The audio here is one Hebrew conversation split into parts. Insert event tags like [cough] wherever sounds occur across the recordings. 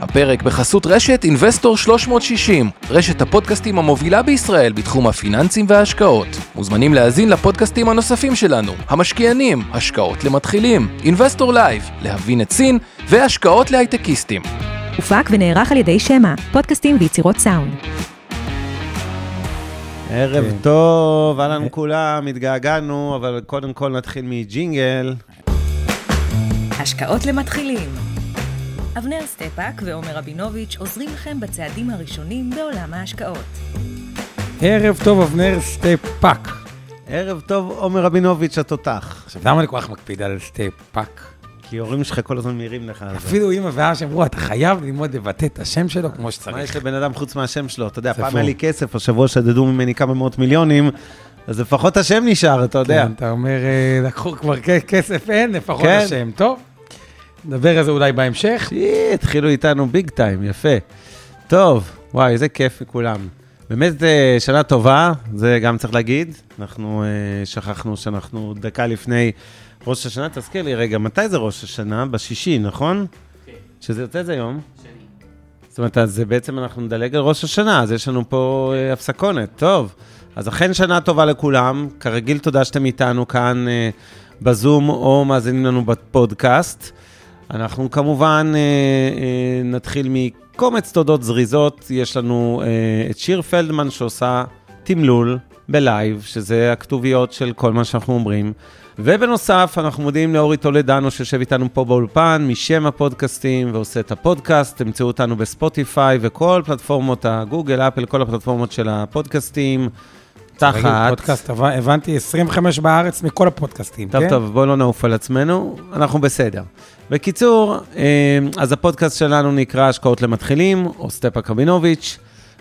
הפרק בחסות רשת Investor 360, רשת הפודקאסטים המובילה בישראל בתחום הפיננסים וההשקעות. מוזמנים להאזין לפודקאסטים הנוספים שלנו, המשקיענים, השקעות למתחילים, Investor Live, להבין את סין והשקעות להייטקיסטים. הופק ונערך על ידי שמע, פודקאסטים ויצירות סאונד. ערב טוב, אהלן כולם, התגעגענו, אבל קודם כל נתחיל מג'ינגל. השקעות למתחילים. אבנר סטפאק ועומר רבינוביץ' עוזרים לכם בצעדים הראשונים בעולם ההשקעות. ערב טוב, אבנר סטפאק. ערב טוב, עומר רבינוביץ' התותח. עכשיו, למה אני כל כך מקפיד על סטפאק? כי ההורים שלך כל הזמן מעירים לך על זה. אפילו אמא ואבא שאמרו, אתה חייב ללמוד לבטא את השם שלו כמו מה יש שצריך. לבן אדם חוץ מהשם שלו? אתה יודע. פעם היה לי כסף, השבוע שדדו ממני כמה מאות מיליונים, אז לפחות השם נשאר, אתה יודע. כן, אתה אומר, אה, לקחו כבר כסף אין, לפחות כן. השם. טוב, נדבר על זה אולי בהמשך. התחילו איתנו ביג טיים, יפה. טוב, וואי, איזה כיף לכולם. באמת אה, שנה טובה, זה גם צריך להגיד. אנחנו אה, שכחנו שאנחנו דקה לפני ראש השנה. תזכיר לי רגע, מתי זה ראש השנה? בשישי, נכון? כן. שזה יוצא איזה יום? שני. זאת אומרת, אז זה בעצם אנחנו נדלג על ראש השנה, אז יש לנו פה אה, הפסקונת. טוב, אז אכן שנה טובה לכולם. כרגיל, תודה שאתם איתנו כאן בזום או מאזינים לנו בפודקאסט. אנחנו כמובן אה, אה, נתחיל מקומץ תודות זריזות. יש לנו אה, את שיר פלדמן שעושה תמלול בלייב, שזה הכתוביות של כל מה שאנחנו אומרים. ובנוסף, אנחנו מודים לאורי טולדנו שיושב איתנו פה באולפן, משמע פודקאסטים, ועושה את הפודקאסט. תמצאו אותנו בספוטיפיי וכל פלטפורמות הגוגל, אפל, כל הפלטפורמות של הפודקאסטים. תחת... פודקאסט, הבנ- הבנתי 25 בארץ מכל הפודקאסטים, טוב, כן? טוב, בואו לא נעוף על עצמנו, אנחנו בסדר. בקיצור, אה, אז הפודקאסט שלנו נקרא השקעות למתחילים, או סטפה קבינוביץ',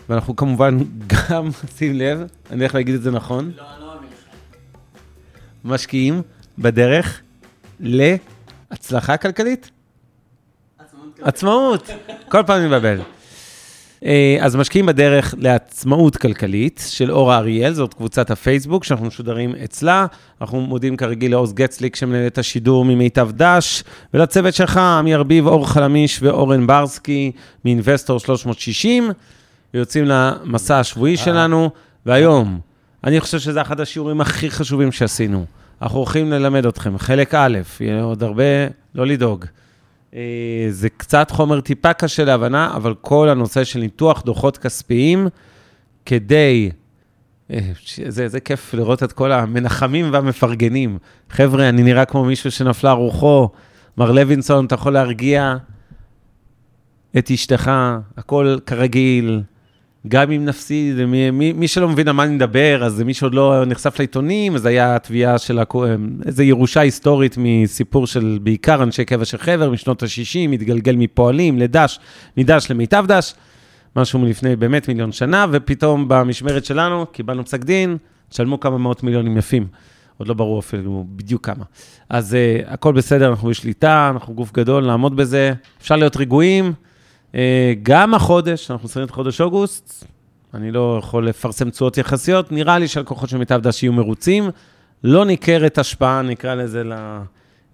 ואנחנו כמובן [laughs] גם, שים לב, אני הולך להגיד את זה נכון. לא, לא משקיעים בדרך להצלחה כלכלית? עצמאות. כל פעם אני מבלבל. אז משקיעים בדרך לעצמאות כלכלית של אורה אריאל, זאת קבוצת הפייסבוק שאנחנו משודרים אצלה. אנחנו מודים כרגיל לעוז גצליק שמנהל את השידור ממיטב דש, ולצוות שלך, עמי ארביב, אור חלמיש ואורן ברסקי מאינבסטור 360. ויוצאים למסע השבועי שלנו, והיום, אני חושב שזה אחד השיעורים הכי חשובים שעשינו. אנחנו הולכים ללמד אתכם, חלק א', יהיה עוד הרבה, לא לדאוג. אה, זה קצת חומר טיפה קשה להבנה, אבל כל הנושא של ניתוח דוחות כספיים, כדי... אה, זה, זה כיף לראות את כל המנחמים והמפרגנים. חבר'ה, אני נראה כמו מישהו שנפלה רוחו. מר לוינסון, אתה יכול להרגיע את אשתך, הכל כרגיל. גם אם נפסיד, מי, מי, מי שלא מבין על מה אני מדבר, אז מי שעוד לא נחשף לעיתונים, אז היה התביעה של הכו- איזו ירושה היסטורית מסיפור של בעיקר אנשי קבע של חבר משנות ה-60, מתגלגל מפועלים לדש, מדש למיטב דש, משהו מלפני באמת מיליון שנה, ופתאום במשמרת שלנו קיבלנו פסק דין, תשלמו כמה מאות מיליונים יפים. עוד לא ברור אפילו בדיוק כמה. אז uh, הכל בסדר, אנחנו בשליטה, אנחנו גוף גדול, נעמוד בזה. אפשר להיות רגועים. Uh, גם החודש, אנחנו מסיימים את חודש אוגוסט, אני לא יכול לפרסם תשואות יחסיות, נראה לי שהלקוחות של מיטב דש יהיו מרוצים. לא ניכרת השפעה, נקרא לזה,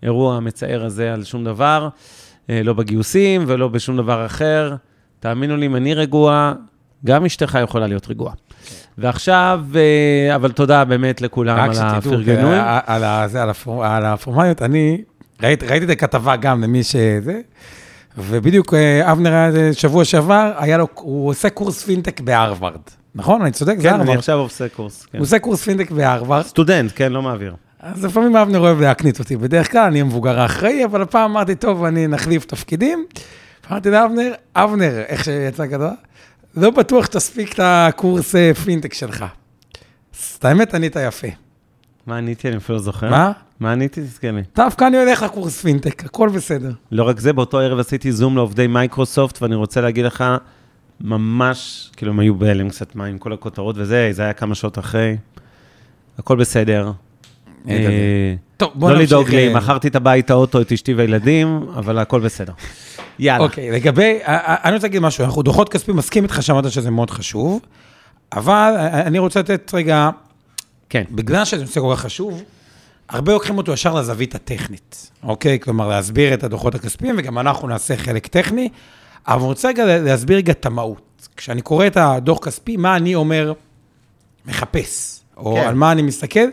לאירוע המצער הזה על שום דבר, אה, לא בגיוסים ולא בשום דבר אחר. תאמינו לי, אם אני רגוע, גם אשתך יכולה להיות רגועה. ועכשיו, אה, אבל תודה באמת לכולם רק על שתדעו, הפרגנויים. אה, על הפורמליות, אני ראיתי את הכתבה גם למי שזה, ובדיוק אה, אבנר היה שבוע שעבר, היה לו, הוא עושה קורס פינטק בהרווארד, נכון? אני צודק? זה כן, אני הרווארד. עכשיו עושה קורס. כן. הוא עושה קורס פינטק בהרווארד, סטודנט, כן, לא מעביר. אז לפעמים אבנר אוהב להקניט אותי, בדרך כלל אני המבוגר האחראי, אבל הפעם אמרתי, טוב, אני נחליף תפקידים. אמרתי לאבנר, אבנר, איך שיצא כתבה, לא בטוח שתספיק את הקורס אה, פינטק שלך. אז את האמת, ענית יפה. מה עניתי? אני אפילו לא זוכר. מה? מה עניתי? תזכר לי. דווקא אני הולך לקורס פינטק, הכל בסדר. לא רק זה, באותו ערב עשיתי זום לעובדי מייקרוסופט, ואני רוצה להגיד לך, ממש, כאילו, הם היו בהלם קצת מה עם כל הכותרות וזה, זה היה כמה שעות אחרי. הכל בסדר. אה, טוב, בוא לא נמשיך. לדאוג לי, אה, מכרתי את הבית, האוטו, את אשתי והילדים, אבל הכל בסדר. יאללה. אוקיי, לגבי, אה, אני רוצה להגיד משהו, אנחנו דוחות כספיים, מסכים איתך שאמרת שזה מאוד חשוב, אבל אני רוצה לתת רגע, כן. בגלל שזה נושא כל כך חשוב, הרבה לוקחים אותו ישר לזווית הטכנית, אוקיי? כלומר, להסביר את הדוחות הכספיים, וגם אנחנו נעשה חלק טכני, אבל אני רוצה רגע להסביר רגע את המהות. כשאני קורא את הדוח כספי, מה אני אומר מחפש, או כן. על מה אני מסתכל,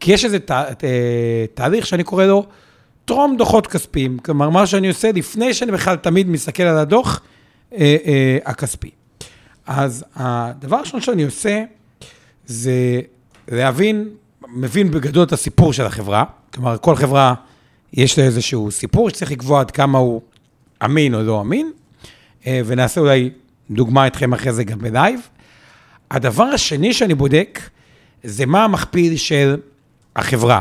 כי יש איזה ת, ת, תהליך שאני קורא לו טרום דוחות כספיים. כלומר, מה שאני עושה לפני שאני בכלל תמיד מסתכל על הדוח אה, אה, הכספי. אז הדבר הראשון שאני עושה, זה להבין, מבין בגדול את הסיפור של החברה. כלומר, כל חברה יש לה איזשהו סיפור שצריך לקבוע עד כמה הוא אמין או לא אמין, אה, ונעשה אולי דוגמה איתכם אחרי זה גם בלייב. הדבר השני שאני בודק, זה מה המכפיל של החברה.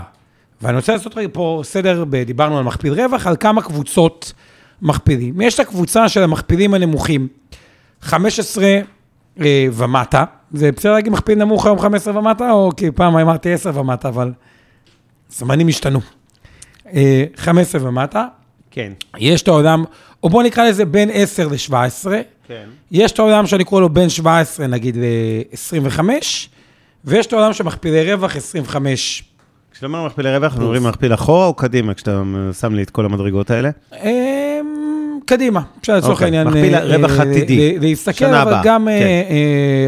ואני רוצה לעשות רגע פה סדר, דיברנו על מכפיל רווח, על כמה קבוצות מכפילים. יש את הקבוצה של המכפילים הנמוכים, 15 אה, ומטה, זה בסדר להגיד מכפיל נמוך היום 15 ומטה, או כי פעם אמרתי 10 ומטה, אבל זמנים השתנו. אה, 15 ומטה, כן. יש את העולם, או בואו נקרא לזה בין 10 ל-17, כן. יש את העולם שאני קורא לו בין 17 נגיד ל-25, ויש את העולם של מכפילי רווח 25. כשאתה אומר מכפילי רווח, אנחנו אומרים מכפיל אחורה או קדימה, כשאתה שם לי את כל המדרגות האלה? קדימה, אפשר לצורך אוקיי, העניין מכפיל אה, רווח אה, עתידי. ל- להסתכל, אבל הבאה, גם אה, כן.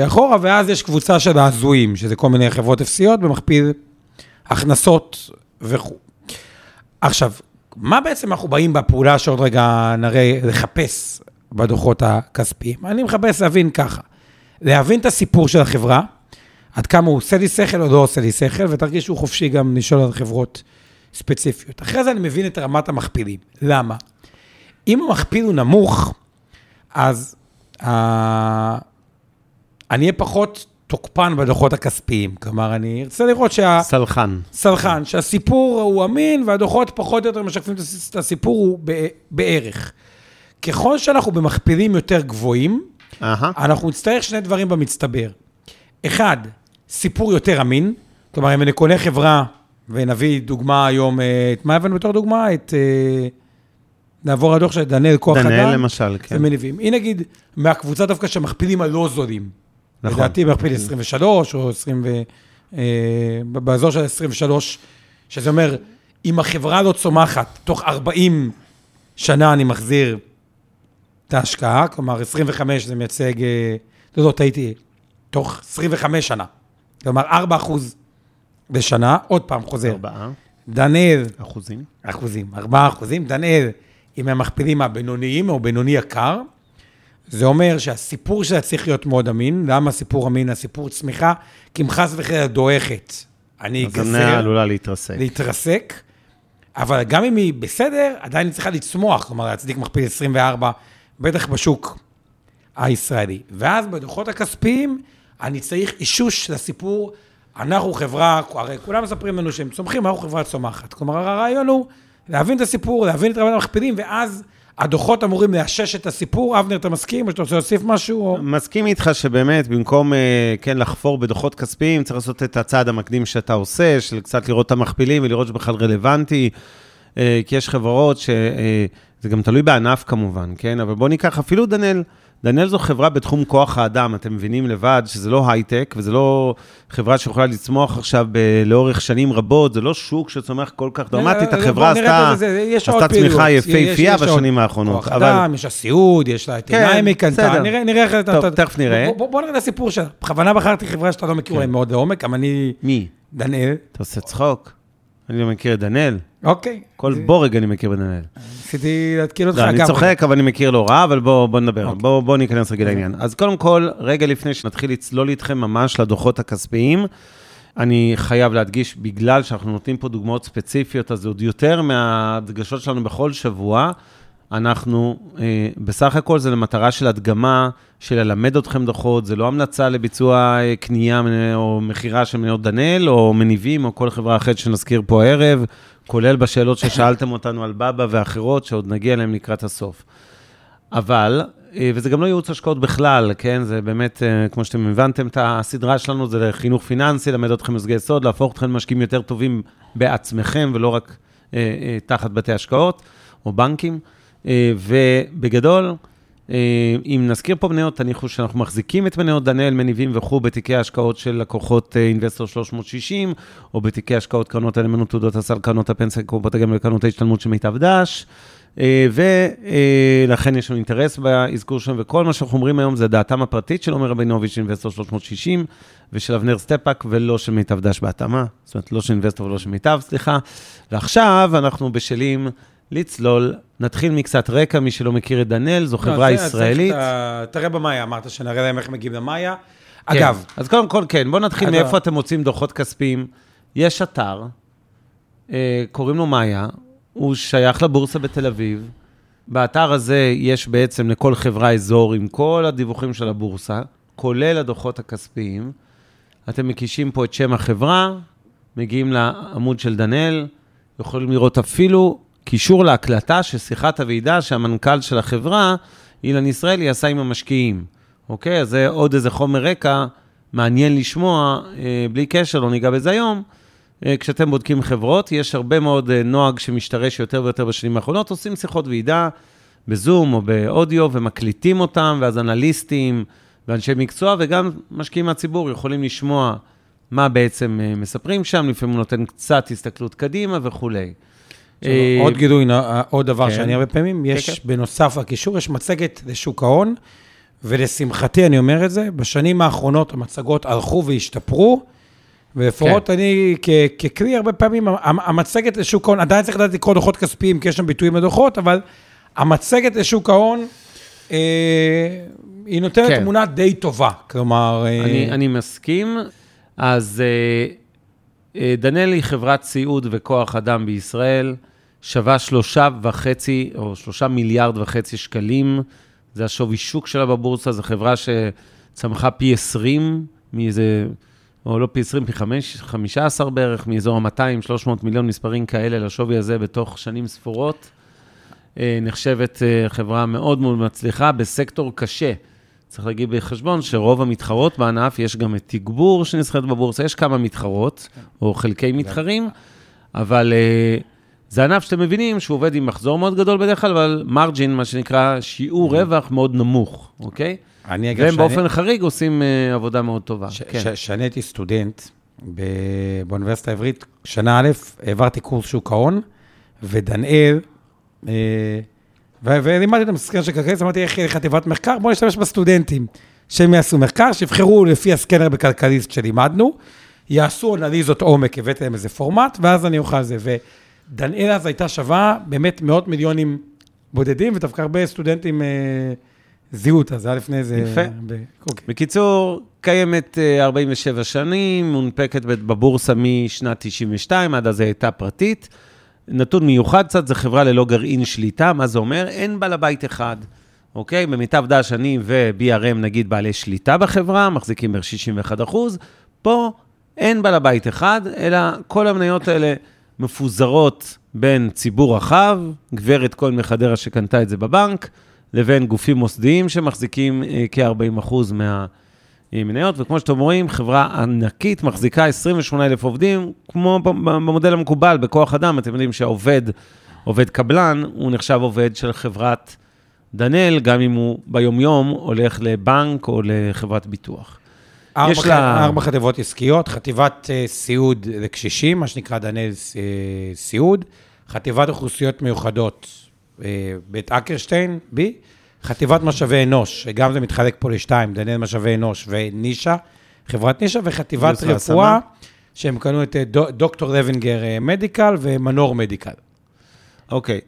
אה, אחורה, ואז יש קבוצה של ההזויים, שזה כל מיני חברות אפסיות במכפיל הכנסות וכו'. עכשיו, מה בעצם אנחנו באים בפעולה שעוד רגע נראה לחפש בדוחות הכספיים? אני מחפש להבין ככה, להבין את הסיפור של החברה, עד כמה הוא עושה לי שכל או לא עושה לי שכל, ותרגישו חופשי גם לשאול על חברות ספציפיות. אחרי זה אני מבין את רמת המכפילים. למה? אם המכפיל הוא נמוך, אז אה, אני אהיה פחות תוקפן בדוחות הכספיים. כלומר, אני ארצה לראות שה... סלחן. סלחן, שהסיפור הוא אמין והדוחות פחות או יותר משקפים את הס- את הסיפור הוא ב- בערך. ככל שאנחנו במכפילים יותר גבוהים, אהה. אנחנו נצטרך שני דברים במצטבר. אחד, סיפור יותר אמין, כלומר, אם אני קונה חברה, ונביא דוגמה היום, אה, את מה הבאנו בתור דוגמה? את... אה, נעבור לדוח של דניאל כוח אדם. דניאל למשל, כן. זה מניבים. הנה נגיד, מהקבוצה דווקא שמכפילים הלא זולים. נכון. לדעתי מכפיל 23 או 20 ו... אה, באזור של 23, שזה אומר, אם החברה לא צומחת, תוך 40 שנה אני מחזיר את ההשקעה, כלומר 25 זה מייצג, אה, לא, לא, טעיתי, תוך 25 שנה. כלומר 4 אחוז בשנה, עוד פעם חוזר. ארבעה דניאל, אחוזים. אחוזים, 4 אחוזים. דניאל, אם הם מכפילים הבינוניים או בינוני יקר, זה אומר שהסיפור שלה צריך להיות מאוד אמין. למה הסיפור אמין? הסיפור צמיחה, כי אם חס וחלילה דועכת, אני אז המניה אגזר, עלולה להתרסק. להתרסק, אבל גם אם היא בסדר, עדיין היא צריכה לצמוח, כלומר להצדיק מכפיל 24, בטח בשוק הישראלי. ואז בדוחות הכספיים, אני צריך אישוש לסיפור, אנחנו חברה, הרי כולם מספרים לנו שהם צומחים, אנחנו חברה צומחת. כלומר, הרעיון הוא להבין את הסיפור, להבין את רמת המכפילים, ואז הדוחות אמורים לאשש את הסיפור. אבנר, אתה מסכים, או שאתה רוצה להוסיף משהו? או... מסכים איתך שבאמת, במקום, אה, כן, לחפור בדוחות כספיים, צריך לעשות את הצעד המקדים שאתה עושה, של קצת לראות את המכפילים ולראות שבכלל רלוונטי, אה, כי יש חברות ש... אה, זה גם תלוי בענף כמובן, כן? אבל בואו ניקח אפילו דנאל. דנאל זו חברה בתחום כוח האדם, אתם מבינים לבד שזה לא הייטק, וזה לא חברה שיכולה לצמוח עכשיו ב- לאורך שנים רבות, זה לא שוק שצומח כל כך דרמטית, אה, החברה בוא נראה עשתה צמיחה. יפהפייה בשנים האחרונות. כוח אדם, יש לה סיעוד, יש לה את כן, עיניים קנתה, בסדר. נראה איך אתה... טוב, תכף נראה. בוא- נראה את הסיפור שלה. בכוונה בחרתי חברה שאתה לא מכיר אולי מאוד לעומק, אבל אני... מי? דניאל, אתה עושה צחוק? אני לא מכיר את דנאל. אוקיי. כל בורג אני מכיר בדנאל. ניסיתי להתקיל אותך. לא, אני גם. צוחק, אבל אני מכיר לא רע, אבל בואו בוא נדבר. אוקיי. בואו בוא ניכנס רגע לעניין. אז קודם כל, רגע לפני שנתחיל לצלול איתכם ממש לדוחות הכספיים, אני חייב להדגיש, בגלל שאנחנו נותנים פה דוגמאות ספציפיות, אז זה עוד יותר מההדגשות שלנו בכל שבוע. אנחנו, אה, בסך הכל זה למטרה של הדגמה, של ללמד אתכם דוחות, זה לא המלצה לביצוע אה, קנייה או מכירה של מניות דנאל, או מניבים, או כל חברה אחרת שנזכיר פה הערב, כולל בשאלות ששאלתם אותנו על בבא ואחרות, שעוד נגיע אליהן לקראת הסוף. אבל, אה, וזה גם לא ייעוץ השקעות בכלל, כן? זה באמת, אה, כמו שאתם הבנתם, את הסדרה שלנו זה לחינוך פיננסי, ללמד אתכם מושגי יסוד, להפוך אתכם למשקיעים יותר טובים בעצמכם, ולא רק אה, אה, תחת בתי השקעות או בנקים. אה, ובגדול, אה, אם נזכיר פה מניות, תניחו שאנחנו מחזיקים את מניות דנאל, מניבים וכו' בתיקי ההשקעות של לקוחות אה, אינבסטור 360, או בתיקי השקעות קרנות הנאמנות, תעודות הסל, קרנות הפנסיה, קופות הגמל וקרנות ההשתלמות של מיטב דש. ולכן יש לנו אינטרס באזכור שלהם, וכל מה שאנחנו אומרים היום זה דעתם הפרטית של עומר רבינוביץ', אינבסטור 360, ושל אבנר סטפאק, ולא של מיטב דש בהתאמה, זאת אומרת, לא של אינבסטור ולא של מיטב, סליחה. ועכשיו אנחנו בשלים לצלול, נתחיל מקצת רקע, מי שלא מכיר את דנאל, זו חברה לא, זה- ישראלית. תראה במאיה, אמרת שנראה להם איך מגיעים למאיה. כן. אגב, אז קודם כל, כן, בואו נתחיל אגב. מאיפה אתם מוצאים דוחות כספיים. יש אתר, אה, קוראים לו מאיה, הוא שייך לבורסה בתל אביב. באתר הזה יש בעצם לכל חברה אזור עם כל הדיווחים של הבורסה, כולל הדוחות הכספיים. אתם מקישים פה את שם החברה, מגיעים לעמוד של דנאל, יכולים לראות אפילו קישור להקלטה של שיחת הוועידה שהמנכ"ל של החברה, אילן ישראלי, עשה עם המשקיעים. אוקיי? אז זה עוד איזה חומר רקע מעניין לשמוע, אה, בלי קשר, לא ניגע בזה היום. אה, כשאתם בודקים חברות, יש הרבה מאוד אה, נוהג שמשתרש יותר ויותר בשנים האחרונות, עושים שיחות ועידה בזום או באודיו ומקליטים אותם, ואז אנליסטים ואנשי מקצוע וגם משקיעים מהציבור יכולים לשמוע מה בעצם אה, מספרים שם, לפעמים הוא נותן קצת הסתכלות קדימה וכולי. אה, עוד גילוי, נא- עוד דבר כן. שאני הרבה פעמים, יש כן. בנוסף לקישור, יש מצגת לשוק ההון, ולשמחתי אני אומר את זה, בשנים האחרונות המצגות הלכו והשתפרו, ולפחות כן. אני כ- ככלי, הרבה פעמים, המ- המצגת לשוק ההון, עדיין צריך לדעת לקרוא דוחות כספיים, כי יש שם ביטויים לדוחות, אבל המצגת לשוק ההון, אה, היא נותנת כן. תמונה די טובה. כלומר, אה, אני, אני מסכים. אז אה, אה, דנאל היא חברת סיעוד וכוח אדם בישראל, שווה שלושה וחצי, או שלושה מיליארד וחצי שקלים. זה השווי שוק שלה בבורסה, זו חברה שצמחה פי 20 מאיזה, או לא פי 20, פי 5, 15 בערך, מאזור ה-200-300 מיליון מספרים כאלה לשווי הזה בתוך שנים ספורות. אה, נחשבת אה, חברה מאוד מאוד מצליחה בסקטור קשה. צריך להגיד בחשבון שרוב המתחרות בענף, יש גם את תגבור שנסחרת בבורסה, יש כמה מתחרות, או חלקי מתחרים, אבל אה, זה ענף שאתם מבינים שהוא עובד עם מחזור מאוד גדול בדרך כלל, אבל מרג'ין, מה שנקרא, שיעור רווח מאוד נמוך, אוקיי? אני אגב, והם שאני- באופן חריג עושים אה, עבודה מאוד טובה. ש- כן. הייתי סטודנט ב- באוניברסיטה העברית, שנה א', העברתי קורס שוק ההון, ודנאל, אה, ו- ולימדתי אותם סקנר של כלכליסט, אמרתי, איך חטיבת מחקר? בואו נשתמש בסטודנטים, שהם יעשו מחקר, שיבחרו לפי הסקנר בכלכליסט שלימדנו, יעשו אנליזות עומק, הבאתי להם איזה פורמט, ואז אני אוכל זה. ודנאל אז הייתה שווה באמת מאות מיליונים בודדים, ודווקא הרבה סטודנטים אה, זיהו אותה, זה היה לפני איזה... יפה. ב- אוקיי. בקיצור, קיימת אה, 47 שנים, מונפקת בבורסה משנת 92, עד אז היא הייתה פרטית. נתון מיוחד קצת, זו חברה ללא גרעין שליטה, מה זה אומר? אין בעל הבית אחד, אוקיי? במיטב דש, אני ו-BRM, נגיד, בעלי שליטה בחברה, מחזיקים בערך 61 אחוז. פה אין בעל הבית אחד, אלא כל המניות האלה מפוזרות בין ציבור רחב, גברת כהן מחדרה שקנתה את זה בבנק, לבין גופים מוסדיים שמחזיקים אה, כ-40 אחוז מהמניות, וכמו שאתם רואים, חברה ענקית מחזיקה 28,000 עובדים, כמו במודל המקובל בכוח אדם, אתם יודעים שהעובד, עובד קבלן, הוא נחשב עובד של חברת דנאל, גם אם הוא ביומיום הולך לבנק או לחברת ביטוח. ארבע, יש. לה- ארבע חטיבות עסקיות, חטיבת אה, סיעוד לקשישים, מה שנקרא דנאל אה, סיעוד, חטיבת אוכלוסיות מיוחדות, אה, בית אקרשטיין, בי, חטיבת משאבי אנוש, שגם זה מתחלק פה לשתיים, דנאל משאבי אנוש ונישה, חברת נישה, וחטיבת. רפואה, שהם קנו את דו- דוקטור לוינגר מדיקל ומנור מדיקל. אוקיי.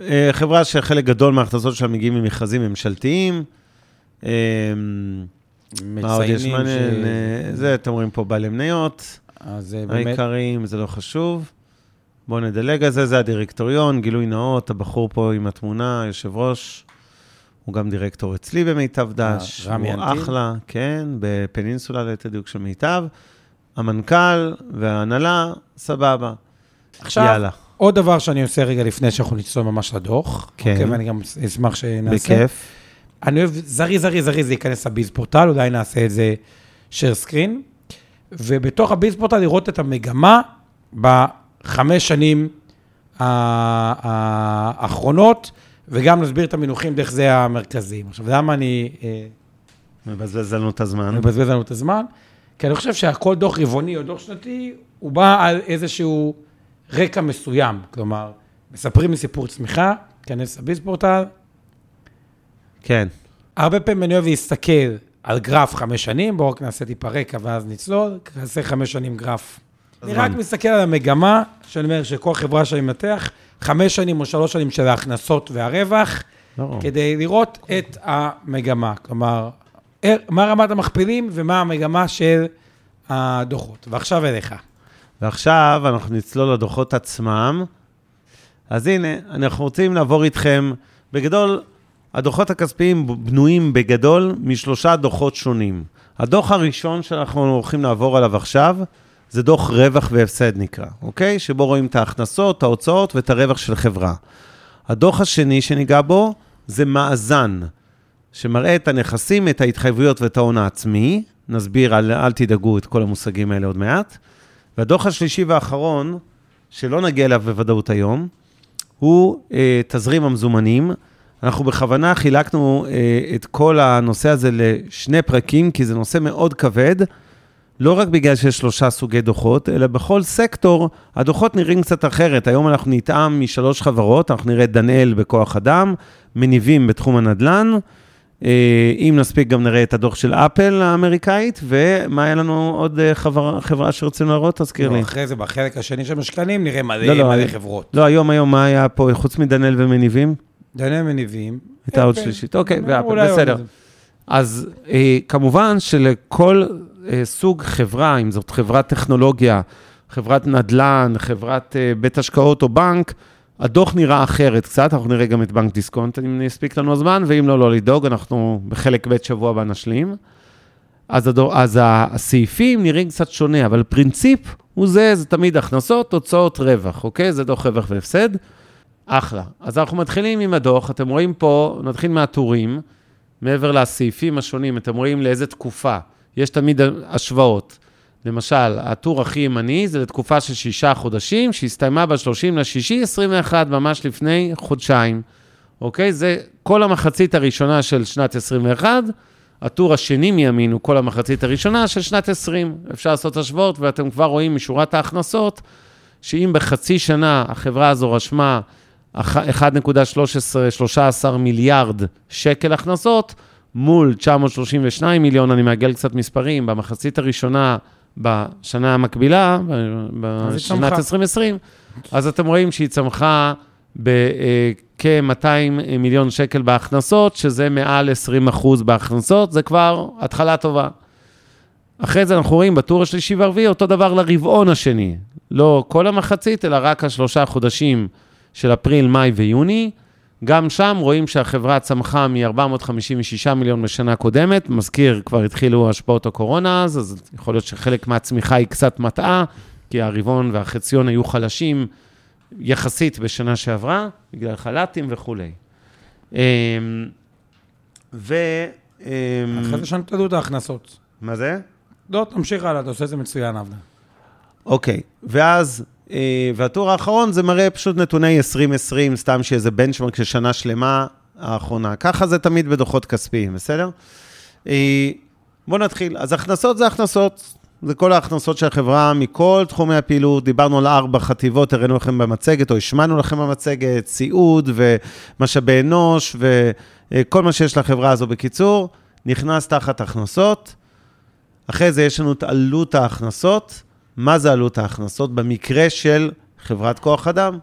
אה, חברה שחלק גדול מההכנסות שלה מגיעים ממכרזים ממשלתיים. אה, מה עוד יש מציינים מעניין? אה, זה, אתם רואים פה בעלי מניות. אה, באמת, העיקריים, זה לא חשוב. בואו נדלג על זה, זה הדירקטוריון, גילוי נאות, הבחור פה עם התמונה, יושב ראש, הוא גם דירקטור אצלי במיטב דש. רמי הוא אנטין? אחלה, כן, בפנינסולה ליתר דיוק של מיטב. המנכ"ל וההנהלה, סבבה. עכשיו, יאללה, עוד דבר שאני עושה רגע לפני שאנחנו נצלול ממש לדוח, כן. אוקיי, ואני גם אשמח שנעשה. בכיף. אני אוהב זריז, זריז, זריז להיכנס לביז פורטל, אולי נעשה את זה share סקרין, ובתוך הביז פורטל לראות את המגמה בחמש שנים ה- ה- האחרונות, וגם להסביר את המינוחים דרך זה המרכזיים. עכשיו, למה אני אה, מבזבז לנו את הזמן. מבזבז לנו את הזמן? כי אני חושב שהכל דוח רבעוני או דוח שנתי, הוא בא על איזשהו רקע מסוים. כלומר, מספרים לי סיפור צמיחה, כנס לביז פורטל. כן. הרבה פעמים אני אוהב להסתכל על גרף חמש שנים, בואו רק נעשה טיפה רקע ואז נצלול, נעשה חמש שנים גרף. אני. רק מסתכל על המגמה, שאני אומר שכל חברה שאני מנתח, חמש שנים או שלוש שנים של ההכנסות והרווח, לא. כדי לראות את המגמה. כלומר, אה, מה רמת המכפילים ומה המגמה של הדוחות. ועכשיו אליך. ועכשיו אנחנו נצלול לדוחות עצמם. אז הנה, אנחנו רוצים לעבור איתכם, בגדול, הדוחות הכספיים בנויים בגדול משלושה דוחות שונים. הדוח הראשון שאנחנו הולכים לעבור עליו עכשיו, זה דוח רווח והפסד נקרא, אוקיי? שבו רואים את ההכנסות, ההוצאות ואת הרווח של חברה. הדוח השני שניגע בו זה מאזן, שמראה את הנכסים, את ההתחייבויות ואת ההון העצמי. נסביר, אל, אל תדאגו את כל המושגים האלה עוד מעט. והדוח השלישי והאחרון, שלא נגיע אליו בוודאות היום, הוא אה, תזרים המזומנים. אנחנו בכוונה חילקנו אה, את כל הנושא הזה לשני פרקים, כי זה נושא מאוד כבד, לא רק בגלל שיש שלושה סוגי דוחות, אלא בכל סקטור הדוחות נראים קצת אחרת. היום אנחנו נטעם משלוש חברות, אנחנו נראה את דנאל בכוח אדם, מניבים בתחום הנדל"ן, אה, אם נספיק גם נראה את הדוח של אפל האמריקאית, ומה היה לנו עוד אה, חברה, חברה שרצינו להראות? תזכיר לי. אחרי זה, בחלק השני של משקנים, נראה מלא, לא, לא, מלא אני- חברות. לא, היום, היום, מה היה פה, חוץ מדנאל ומניבים? דניה מניבים. הייתה עוד אפל. שלישית. אוקיי, ואפל, בסדר. אז אה, כמובן שלכל אה, סוג חברה, אם זאת חברת טכנולוגיה, חברת נדל"ן, חברת אה, בית השקעות או בנק, הדוח נראה אחרת קצת, אנחנו נראה גם את בנק דיסקונט, אם יספיק לנו הזמן, ואם לא, לא לדאוג, אנחנו בחלק ב' שבוע הבא נשלים. אז, הדור, אז הסעיפים נראים קצת שונה, אבל פרינציפ הוא זה, זה תמיד הכנסות, תוצאות, רווח, אוקיי? זה דוח רווח והפסד. אחלה. אז אנחנו מתחילים עם הדוח, אתם רואים פה, נתחיל מהטורים, מעבר לסעיפים השונים, אתם רואים לאיזה תקופה. יש תמיד השוואות. למשל, הטור הכי ימני זה לתקופה של שישה חודשים, שהסתיימה ב-30 לשישי 21, ממש לפני חודשיים. אוקיי? זה כל המחצית הראשונה של שנת 21, הטור השני מימין הוא כל המחצית הראשונה של שנת 20. אפשר לעשות השוואות, ואתם כבר רואים משורת ההכנסות, שאם בחצי שנה החברה הזו רשמה 1.13 מיליארד שקל הכנסות, מול 932 מיליון, אני מעגל קצת מספרים, במחצית הראשונה בשנה המקבילה, בשנת צמחה. 2020, אז אתם רואים שהיא צמחה בכ-200 מיליון שקל בהכנסות, שזה מעל 20 אחוז בהכנסות, זה כבר התחלה טובה. אחרי זה אנחנו רואים בטור השלישי והרביעי אותו דבר לרבעון השני. לא כל המחצית, אלא רק השלושה חודשים של אפריל, מאי ויוני. גם שם רואים שהחברה צמחה מ-456 מיליון בשנה קודמת. מזכיר, כבר התחילו השפעות הקורונה אז, אז יכול להיות שחלק מהצמיחה היא קצת מטעה, כי הרבעון והחציון היו חלשים יחסית בשנה שעברה, בגלל חל"תים וכולי. אמ, ו... אמ, אחרי זה שנתנו את ההכנסות. מה זה? לא, תמשיך הלאה, אתה עושה את זה מצוין, אבנר. אוקיי, ואז, והטור האחרון זה מראה פשוט נתוני 2020, סתם שאיזה בנצ'מרק של שנה שלמה האחרונה. ככה זה תמיד בדוחות כספיים, בסדר? אה, בואו נתחיל. אז הכנסות זה הכנסות. זה כל ההכנסות של החברה מכל תחומי הפעילות. דיברנו על ארבע חטיבות, הראינו לכם במצגת, או השמענו לכם במצגת, סיעוד ומשאבי אנוש וכל מה שיש לחברה הזו בקיצור, נכנס תחת הכנסות. אחרי זה יש לנו את עלות ההכנסות. מה זה עלות ההכנסות? במקרה של חברת כוח אדם,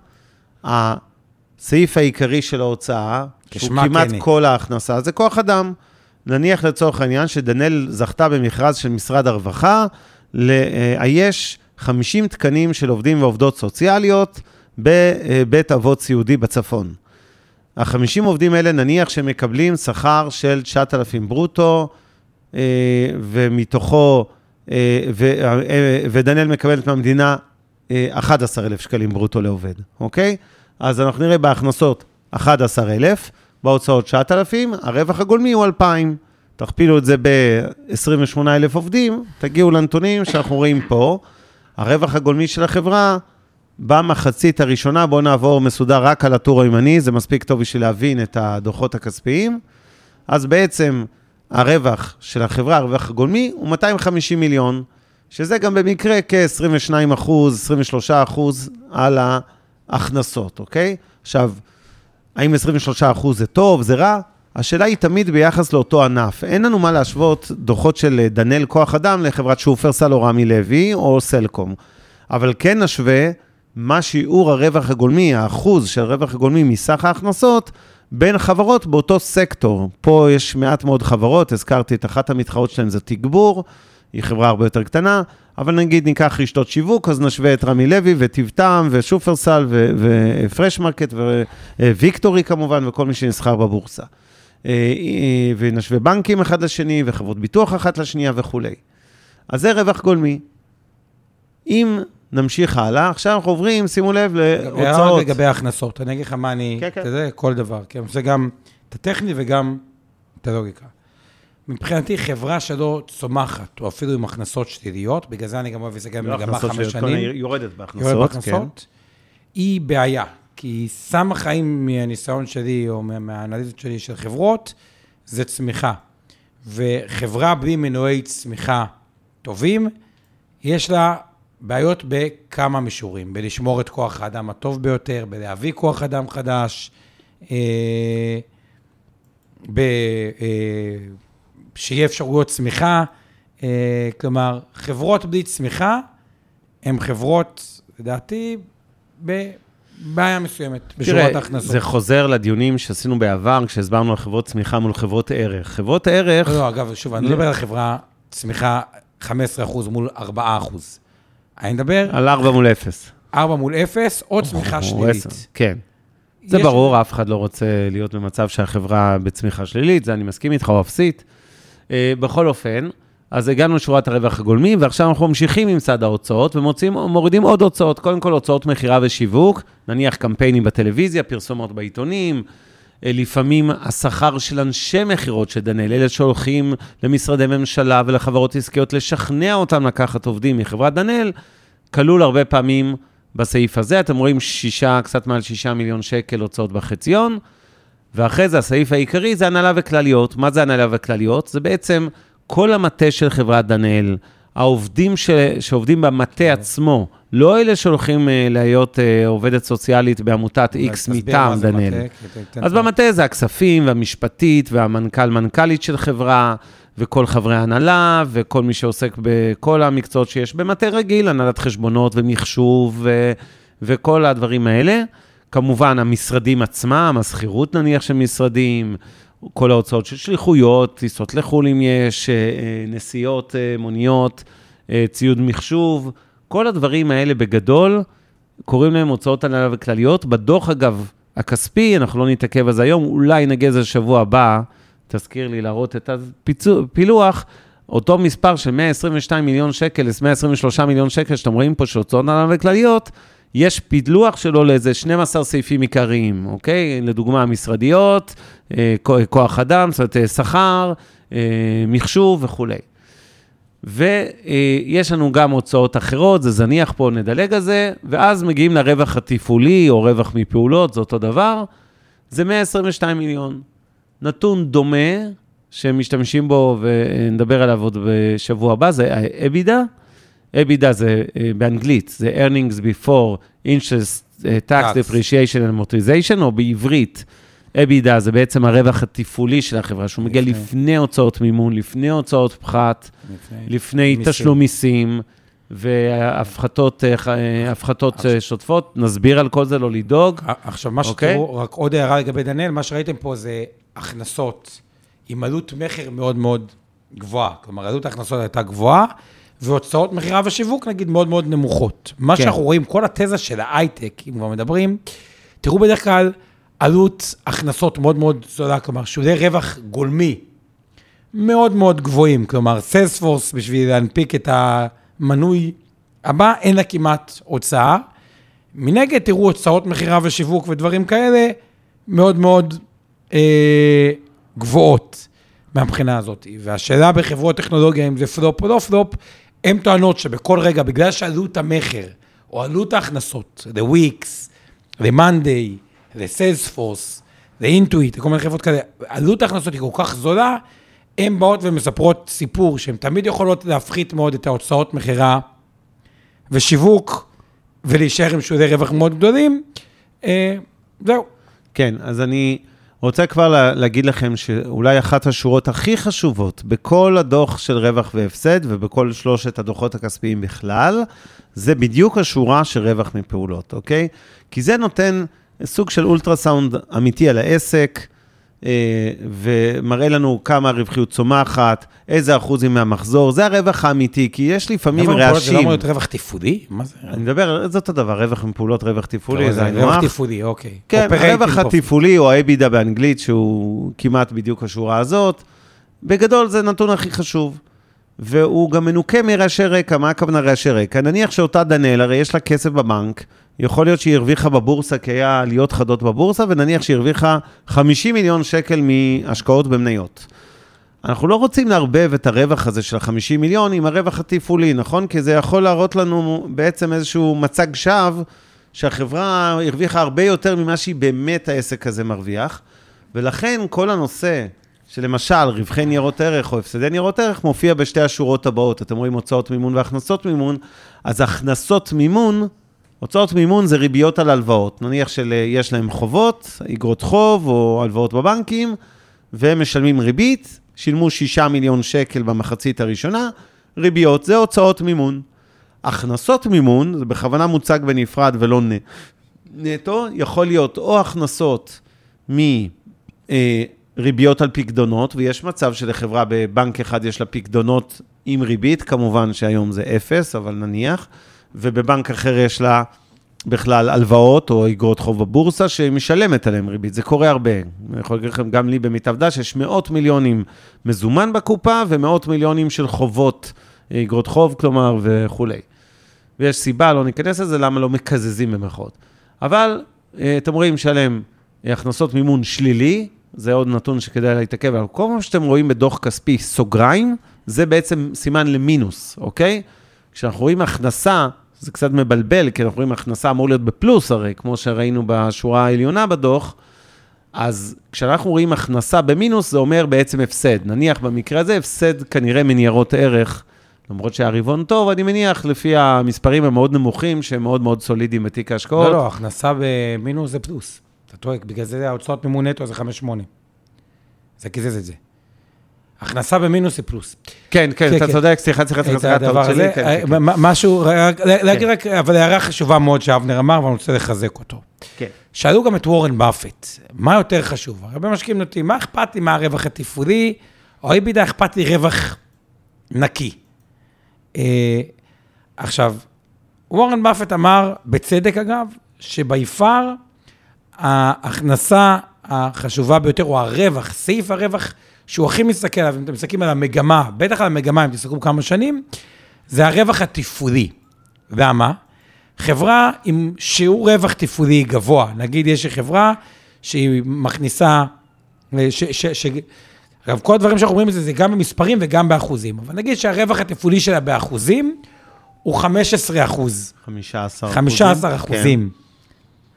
הסעיף העיקרי של ההוצאה, שהוא כמעט כן היא. כל ההכנסה, זה כוח אדם. נניח לצורך העניין שדנאל זכתה במכרז של משרד הרווחה לאייש 50 תקנים של עובדים ועובדות סוציאליות בבית אבות סיעודי בצפון. ה-50 עובדים האלה, נניח שהם מקבלים שכר של 9,000 ברוטו, אה, ומתוכו, ודניאל מקבלת מהמדינה אה, 11,000 שקלים ברוטו לעובד, אוקיי? אז אנחנו נראה בהכנסות 11,000, בהוצאות 9,000, הרווח הגולמי הוא 2,000. תכפילו את זה ב-28,000 עובדים, תגיעו לנתונים שאנחנו רואים פה. הרווח הגולמי של החברה במחצית הראשונה, בואו נעבור מסודר רק על הטור הימני, זה מספיק טוב בשביל להבין את הדוחות הכספיים. אז בעצם הרווח של החברה, הרווח הגולמי, הוא 250 מיליון, שזה גם במקרה כ-22 אחוז, 23 אחוז על ההכנסות, אוקיי? עכשיו, האם 23% זה טוב, זה רע? השאלה היא תמיד ביחס לאותו ענף. אין לנו מה להשוות דוחות של דנאל כוח אדם לחברת שופרסל או רמי לוי או סלקום. אבל כן נשווה מה שיעור הרווח הגולמי, האחוז של הרווח הגולמי מסך ההכנסות, בין חברות באותו סקטור. פה יש מעט מאוד חברות, הזכרתי את אחת המתחרות שלהן, זה תגבור, היא חברה הרבה יותר קטנה, אבל נגיד ניקח רשתות שיווק, אז נשווה את רמי לוי וטיב טעם ושופרסל ופרש מרקט וויקטורי כמובן, וכל מי שנסחר בבורסה. אה, אה, ונשווה בנקים אחד לשני וחברות ביטוח אחת לשנייה וכולי. אז זה רווח גולמי. אם נמשיך הלאה, עכשיו אנחנו עוברים, שימו לב, להוצאות. לגבי ההכנסות, אני אגיד לך מה אני, כן, כן. יודע, כל דבר, כי אני עושה גם את הטכני וגם את הלוגיקה. מבחינתי, חברה שלא צומחת, או אפילו עם הכנסות שליליות, בגלל זה אני גם אוהב את זה גם במגמה חמש שנים. יורדת יורד בהכנסות, כן. בהכנסות, היא בעיה. כי היא שמה חיים מהניסיון שלי, או מה- מהאנליזות שלי של חברות, זה צמיחה. וחברה בלי מנועי צמיחה טובים, יש לה בעיות בכמה מישורים, בלשמור את כוח האדם הטוב ביותר, בלהביא כוח אדם חדש, אה, ב... אה, שיהיה אפשרויות צמיחה. אה, כלומר, חברות בלי צמיחה הן חברות, לדעתי, בבעיה מסוימת, בשורת תראה, ההכנסות. זה חוזר לדיונים שעשינו בעבר, כשהסברנו על חברות צמיחה מול חברות ערך. חברות ערך, לא, לא, אגב, שוב, אני לא מדבר על חברה צמיחה 15% מול 4%. אני מדבר על 4 מול 0. 4 מול 0, או צמיחה שלילית. 10, כן. זה ברור, אף אחד לא רוצה להיות במצב שהחברה בצמיחה שלילית, זה אני מסכים איתך, או אפסית. אה, בכל אופן, אז הגענו לשורת הרווח הגולמי, ועכשיו אנחנו ממשיכים עם צד ההוצאות, ומורידים עוד הוצאות. קודם כל, הוצאות מכירה ושיווק, נניח קמפיינים בטלוויזיה, פרסומות בעיתונים, לפעמים השכר של אנשי מכירות של דנאל, אלה שהולכים למשרדי ממשלה ולחברות עסקיות לשכנע אותם לקחת עובדים מחברת דנאל, כלול הרבה פעמים בסעיף הזה. אתם רואים שישה, קצת מעל שישה מיליון שקל הוצאות בחציון, ואחרי זה הסעיף העיקרי זה הנהלה וכלליות. מה זה הנהלה וכלליות? זה בעצם כל המטה של חברת דנאל, העובדים ש... שעובדים במטה עצמו, לא אלה שהולכים אה, להיות אה, עובדת סוציאלית בעמותת X מטעם כי אתה- תן- אז במטה זה הכספים והמשפטית והמנכ"ל, מנכ"לית של חברה, וכל חברי ההנהלה, וכל מי שעוסק בכל המקצועות שיש במטה רגיל, הנהלת חשבונות ומחשוב ו- וכל הדברים האלה. כמובן, המשרדים עצמם, השכירות נניח של משרדים, כל ההוצאות של שליחויות, טיסות לחו"ל אם יש, אה, אה, נסיעות, אה, מוניות, ציוד מחשוב, כל הדברים האלה בגדול, קוראים להם הוצאות הנהלה וכלליות. בדוח, אגב, הכספי, אנחנו לא נתעכב על זה היום, אולי נגיע לזה שבוע הבא, תזכיר לי להראות את הפילוח, אותו מספר של 122 מיליון שקל, 123 מיליון שקל שאתם רואים פה, של הוצאות הנהלה וכלליות, יש פילוח שלו לאיזה 12 סעיפים עיקריים, אוקיי? לדוגמה, משרדיות, אה, כוח- אדם, זאת אומרת, אה, שכר, אה, מחשוב וכולי. ויש לנו גם הוצאות אחרות, זה זניח פה, נדלג על זה, ואז מגיעים לרווח התפעולי או רווח מפעולות, זה אותו דבר, זה 122 מיליון. נתון דומה, שמשתמשים בו ונדבר עליו עוד בשבוע הבא, זה EBITDA. EBITDA זה אה, באנגלית, זה earnings before interest, אה, tax, depreciation and amortization, או בעברית, EBITDA זה בעצם הרווח התפעולי של החברה, שהוא מגיע לפני. הוצאות מימון, לפני הוצאות פחת, לפני. תשלום מיסים והפחתות אה, הפחתות שוטפות, נסביר על כל זה, לא לדאוג. עכשיו, מה אוקיי. שתראו, רק עוד הערה לגבי דניאל, מה שראיתם פה זה הכנסות עם עלות מכר מאוד מאוד גבוהה. כלומר, עלות ההכנסות הייתה גבוהה, והוצאות מכירה ושיווק, נגיד, מאוד מאוד נמוכות. מה כן. שאנחנו רואים, כל התזה של ההייטק, אם כבר מדברים, תראו בדרך כלל עלות הכנסות מאוד מאוד זולה, כלומר, שולי רווח גולמי מאוד מאוד גבוהים. כלומר, סיילספורס, בשביל להנפיק את המנוי הבא, אין לה כמעט הוצאה. מנגד, תראו הוצאות מכירה ושיווק ודברים כאלה מאוד מאוד אה, גבוהות מהבחינה הזאת. והשאלה בחברות טכנולוגיה, אם זה פלופ או לא פלופ, הן טוענות שבכל רגע, בגלל שעלות המכר או עלות ההכנסות, ל-Wix, ל-Monday, ל-Salesforce, ל-Intuit, לכל מיני חברות כאלה, עלות ההכנסות היא כל כך זולה, הן באות ומספרות סיפור שהן תמיד יכולות להפחית מאוד את ההוצאות מכירה ושיווק, ולהישאר עם שולי רווח מאוד גדולים. אה, זהו. כן, אז אני רוצה כבר לה, להגיד לכם שאולי אחת השורות הכי חשובות בכל הדוח של רווח והפסד ובכל שלושת הדוחות הכספיים בכלל, זה בדיוק השורה של רווח מפעולות, אוקיי? כי זה נותן סוג של אולטרסאונד אמיתי על העסק, ומראה לנו כמה הרווחיות צומחת, איזה אחוזים מהמחזור, זה הרווח האמיתי, כי יש לפעמים מפעולות זה לא רעשים. אמור להיות רווח תפעודי? מה זה? אני מדבר, זה אותו דבר, רווח מפעולות, רווח תפעולי, לא, זה היינו רווח הך. תפעודי, אוקיי. כן, הרווח. התפעולי או ה-EBITDA באנגלית, שהוא כמעט בדיוק השורה הזאת, בגדול זה הנתון הכי חשוב. והוא גם מנוכה מרעשי רקע, מה הכוונה רעשי רקע? נניח שאותה דנאל, הרי יש לה כסף בבנק, יכול להיות שהיא הרוויחה בבורסה, כי היה עליות חדות בבורסה, ונניח שהיא הרוויחה 50 מיליון שקל מהשקעות במניות. אנחנו לא רוצים לערבב את הרווח הזה של ה-50 מיליון עם הרווח התפעולי, נכון? כי זה יכול להראות לנו בעצם איזשהו מצג שווא, שהחברה הרוויחה הרבה יותר ממה שהיא באמת העסק הזה מרוויח, ולכן כל הנושא שלמשל רווחי ניירות ערך או הפסדי ניירות ערך מופיע בשתי השורות הבאות. אתם רואים הוצאות מימון והכנסות מימון, אז הכנסות מימון, הוצאות מימון זה ריביות על הלוואות. נניח שיש להם חובות, אגרות חוב או הלוואות בבנקים, והם משלמים ריבית, שילמו 6 מיליון שקל במחצית הראשונה, ריביות זה הוצאות מימון. הכנסות מימון, זה בכוונה מוצג בנפרד ולא. נטו, יכול להיות או הכנסות מריביות על פקדונות, ויש מצב שלחברה בבנק אחד יש לה פקדונות עם ריבית, כמובן שהיום זה אפס, אבל נניח, ובבנק אחר יש לה בכלל הלוואות או אגרות חוב בבורסה שהיא משלמת עליהן ריבית. זה קורה הרבה. אני יכול להגיד לכם, גם לי במיטב דש, יש מאות מיליונים מזומן בקופה ומאות מיליונים של חובות, אגרות חוב, כלומר, וכולי. ויש סיבה, לא ניכנס לזה, למה לא מקזזים במרכאות. אבל אה, אתם רואים שלם הכנסות מימון שלילי, זה עוד נתון שכדאי להתעכב עליו. כל מה שאתם רואים בדוח כספי סוגריים, זה בעצם סימן למינוס, אוקיי? כשאנחנו רואים הכנסה, זה קצת מבלבל, כי אנחנו רואים הכנסה אמור להיות בפלוס הרי, כמו שראינו בשורה העליונה בדוח, אז כשאנחנו רואים הכנסה במינוס, זה אומר בעצם הפסד. נניח במקרה הזה, הפסד כנראה מניירות ערך, למרות שהרבעון טוב, אני מניח, לפי המספרים המאוד נמוכים, שהם מאוד מאוד סולידיים בתיק ההשקעות. לא, לא, הכנסה במינוס זה פלוס. אתה טועה, בגלל זה ההוצאות מימון נטו זה 5-8. זה קיזז את זה. הכנסה במינוס זה פלוס. כן, כן, כן, אתה כן. צודק, סליחה, סליחה, סליחה, סליחה, הדבר טעות שלי, אה, כן, משהו, רק- להגיד רק, אבל הערה חשובה מאוד שאבנר אמר, ואני רוצה לחזק אותו. כן. שאלו גם את וורן באפט, מה יותר חשוב? הרבה משקיעים נוטים, מה אכפת לי מהרווח התפעולי, או איבידה אכפת לי רווח נקי. אה, עכשיו, וורן באפט אמר, בצדק אגב, שביפר ההכנסה החשובה ביותר, או הרווח, סעיף הרווח שהוא הכי מסתכל עליו, אם אתם מסתכלים על המגמה, בטח על המגמה, אם תסתכלו כמה שנים, זה הרווח התפעולי. למה? חברה עם שיעור רווח תפעולי גבוה, נגיד יש חברה שהיא מכניסה, ש, ש, ש, אגב, כל הדברים שאנחנו אומרים את זה, זה גם במספרים וגם באחוזים, אבל נגיד שהרווח התפעולי שלה באחוזים הוא 15 אחוז, 15 15 כן.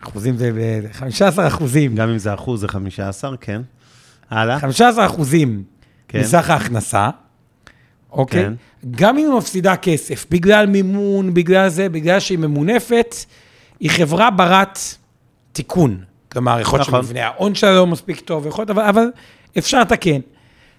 אחוזים. זה ב- 15 אחוזים. גם אם זה אחוז, זה 15, כן. הלאה. 15 אחוזים כן. מסך ההכנסה, אוקיי? כן. גם אם היא מפסידה כסף, בגלל מימון, בגלל זה, בגלל שהיא ממונפת, היא חברה ברת תיקון. כלומר, יכול להיות נכון. שמבנה ההון שלה לא מספיק טוב, יכול להיות, אבל, אבל אפשר לתקן.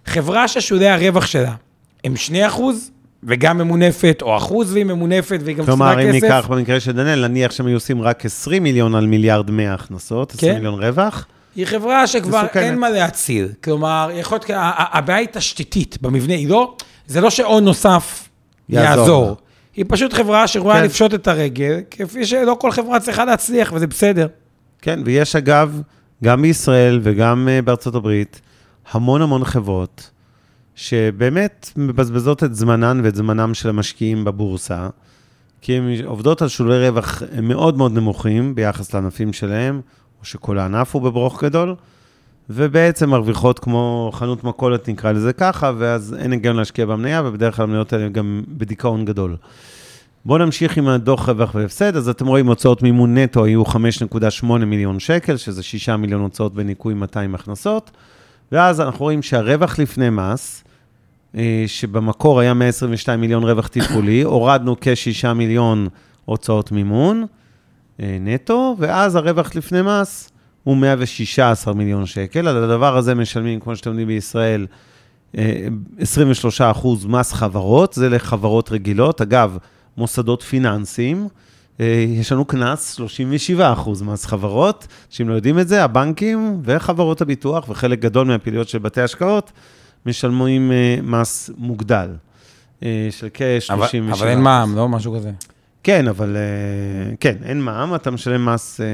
חברה ששולי הרווח שלה הם 2 אחוז, וגם ממונפת, או אחוז והיא ממונפת, והיא גם מפסידה כלומר, אם כסף. ניקח במקרה של דניאל, נניח שהם היו עושים רק 20 מיליון על מיליארד 100 הכנסות, 20 כן. מיליון רווח, היא חברה שכבר מסוכנת. אין מה להציל. כלומר, יכול להיות, הבעיה היא תשתיתית במבנה, היא לא, זה לא שהון נוסף יעזור יעזור. היא פשוט חברה שרואה כן. לפשוט את הרגל, כפי שלא כל חברה צריכה להצליח, וזה בסדר. כן, ויש אגב, גם בישראל וגם אה, בארצות הברית, המון המון חברות שבאמת מבזבזות את זמנן ואת זמנם של המשקיעים בבורסה, כי הן עובדות על שולי רווח מאוד מאוד נמוכים ביחס לענפים שלהם, או שכל הענף הוא בברוך גדול, ובעצם מרוויחות כמו חנות מכולת, נקרא לזה ככה, ואז אין היגיון להשקיע במניה, ובדרך כלל המניות האלה גם בדיכאון גדול. בואו נמשיך עם הדוח רווח והפסד. אז אתם רואים, הוצאות מימון נטו היו 5.8 מיליון שקל, שזה 6 מיליון הוצאות בניכוי 200 הכנסות. ואז אנחנו רואים שהרווח לפני מס, אה, שבמקור היה 122 מיליון רווח תפעולי, [coughs] הורדנו כ-6 מיליון הוצאות מימון אה, נטו, ואז הרווח לפני מס הוא 116 מיליון שקל. על הדבר הזה משלמים, כמו שאתם יודעים בישראל, אה, 23 אחוז מס חברות, זה לחברות רגילות. אגב, מוסדות פיננסיים, אה, יש לנו קנס 37 אחוז מס חברות, שאם לא יודעים את זה, הבנקים וחברות הביטוח וחלק גדול מהפעילויות של בתי השקעות משלמים אה, מס מוגדל, אה, של כ-37 אבל, אבל אין מע"מ, לא משהו כזה. כן, אבל אה, כן, אין מע"מ, אתה משלם מס, אה,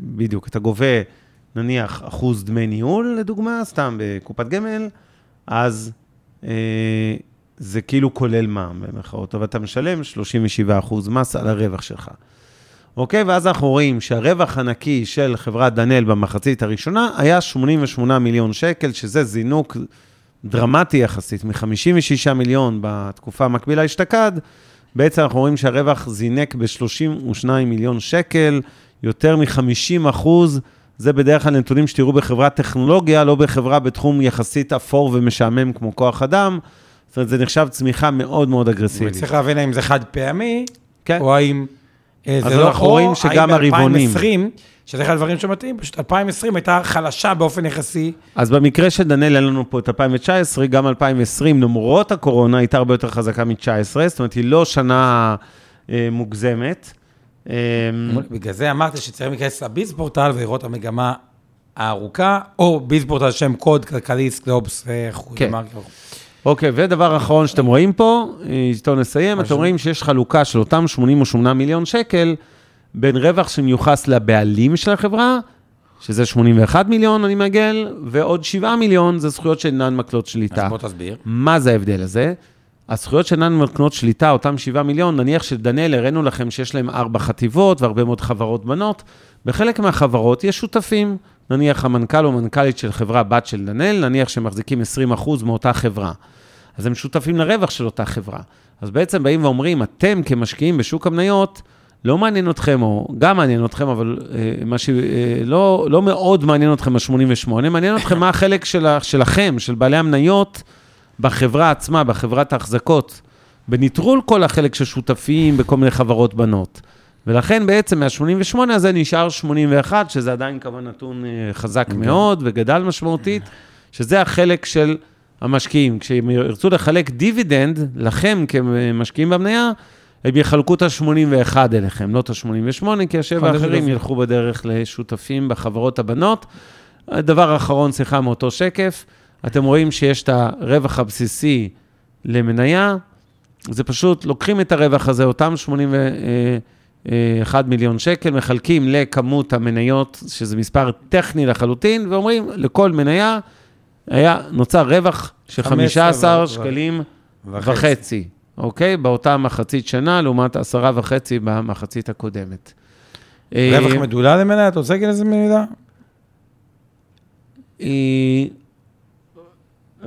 בדיוק, אתה גובה נניח אחוז דמי ניהול, לדוגמה, סתם בקופת גמל, אז אה, זה כאילו כולל מע"מ במירכאות, אבל אתה משלם 37 אחוז מס על הרווח שלך. אוקיי? ואז אנחנו רואים שהרווח הנקי של חברת דנאל במחצית הראשונה היה 88 מיליון שקל, שזה זינוק דרמטי יחסית, מ-56 מיליון בתקופה המקבילה אשתקד, בעצם אנחנו רואים שהרווח זינק ב-32 מיליון שקל, יותר מ-50 אחוז. זה בדרך כלל נתונים שתראו בחברת טכנולוגיה, לא בחברה בתחום יחסית אפור ומשעמם כמו כוח אדם. זאת אומרת, זה נחשב צמיחה מאוד מאוד אגרסיבית. וצריך להבין האם זה חד פעמי, כן. או האם אה, אז זה לא, אנחנו רואים שגם הרבעונים. האם ב-2020, שזה אחד הדברים שמתאים, פשוט 2020 הייתה חלשה באופן יחסי. אז במקרה של דנאל, אין לנו פה את 2019, גם 2020, למרות הקורונה, הייתה הרבה יותר חזקה מ-19, זאת אומרת, היא לא שנה אה, מוגזמת. אה, בגלל זה אמרתי שצריך להיכנס לביז פורטל ולראות את המגמה הארוכה, או ביז פורטל שם קוד, כלכליסט, גלובס וכו'. כן. אוקיי, ודבר אחרון שאתם רואים פה, אה, איתו נסיים, אתם. רואים שיש חלוקה של אותם 88 מיליון שקל בין רווח שמיוחס לבעלים של החברה, שזה 81 מיליון, אני מעגל, ועוד 7 מיליון זה זכויות שאינן מקלות שליטה. אז בוא תסביר. מה זה ההבדל הזה? הזכויות שאינן מקנות שליטה, אותם 7 מיליון, נניח שדניאל, הראינו לכם שיש להם ארבע חטיבות והרבה מאוד חברות בנות. בחלק מהחברות יש שותפים, נניח המנכ"ל או מנכ"לית של חברה בת של דניאל, נניח שמחזיקים 20% מאותה חברה. אז הם שותפים לרווח של אותה חברה. אז בעצם באים ואומרים, אתם כמשקיעים בשוק המניות, לא מעניין אתכם, או גם מעניין אתכם, אבל אה, מה ש... אה, לא, לא מאוד מעניין אתכם ה-88, מעניין אתכם מה החלק של, שלכם, של בעלי המניות, בחברה עצמה, בחברת ההחזקות, בנטרול כל החלק של שותפים בכל מיני חברות בנות. ולכן בעצם מה-88 הזה נשאר 81, שזה עדיין כמובן נתון אה, חזק מאוד וגדל משמעותית, שזה החלק של המשקיעים. כשהם ירצו לחלק דיבידנד לכם כמשקיעים במניה, הם יחלקו את ה-81 אליכם, לא את ה-88, כי השבע האחרים. ילכו בדרך לשותפים בחברות הבנות. הדבר האחרון, סליחה, מאותו שקף, אתם רואים שיש את הרווח הבסיסי למניה, זה פשוט, לוקחים את הרווח הזה, אותם 81 מיליון שקל, מחלקים לכמות המניות, שזה מספר טכני לחלוטין, ואומרים, לכל מניה היה, נוצר רווח של 15 ו- שקלים וחצי. וחצי, אוקיי? באותה מחצית שנה, לעומת עשרה וחצי במחצית הקודמת. רווח אה, מדולל למניה, אתה רוצה להגיד איזה מילה?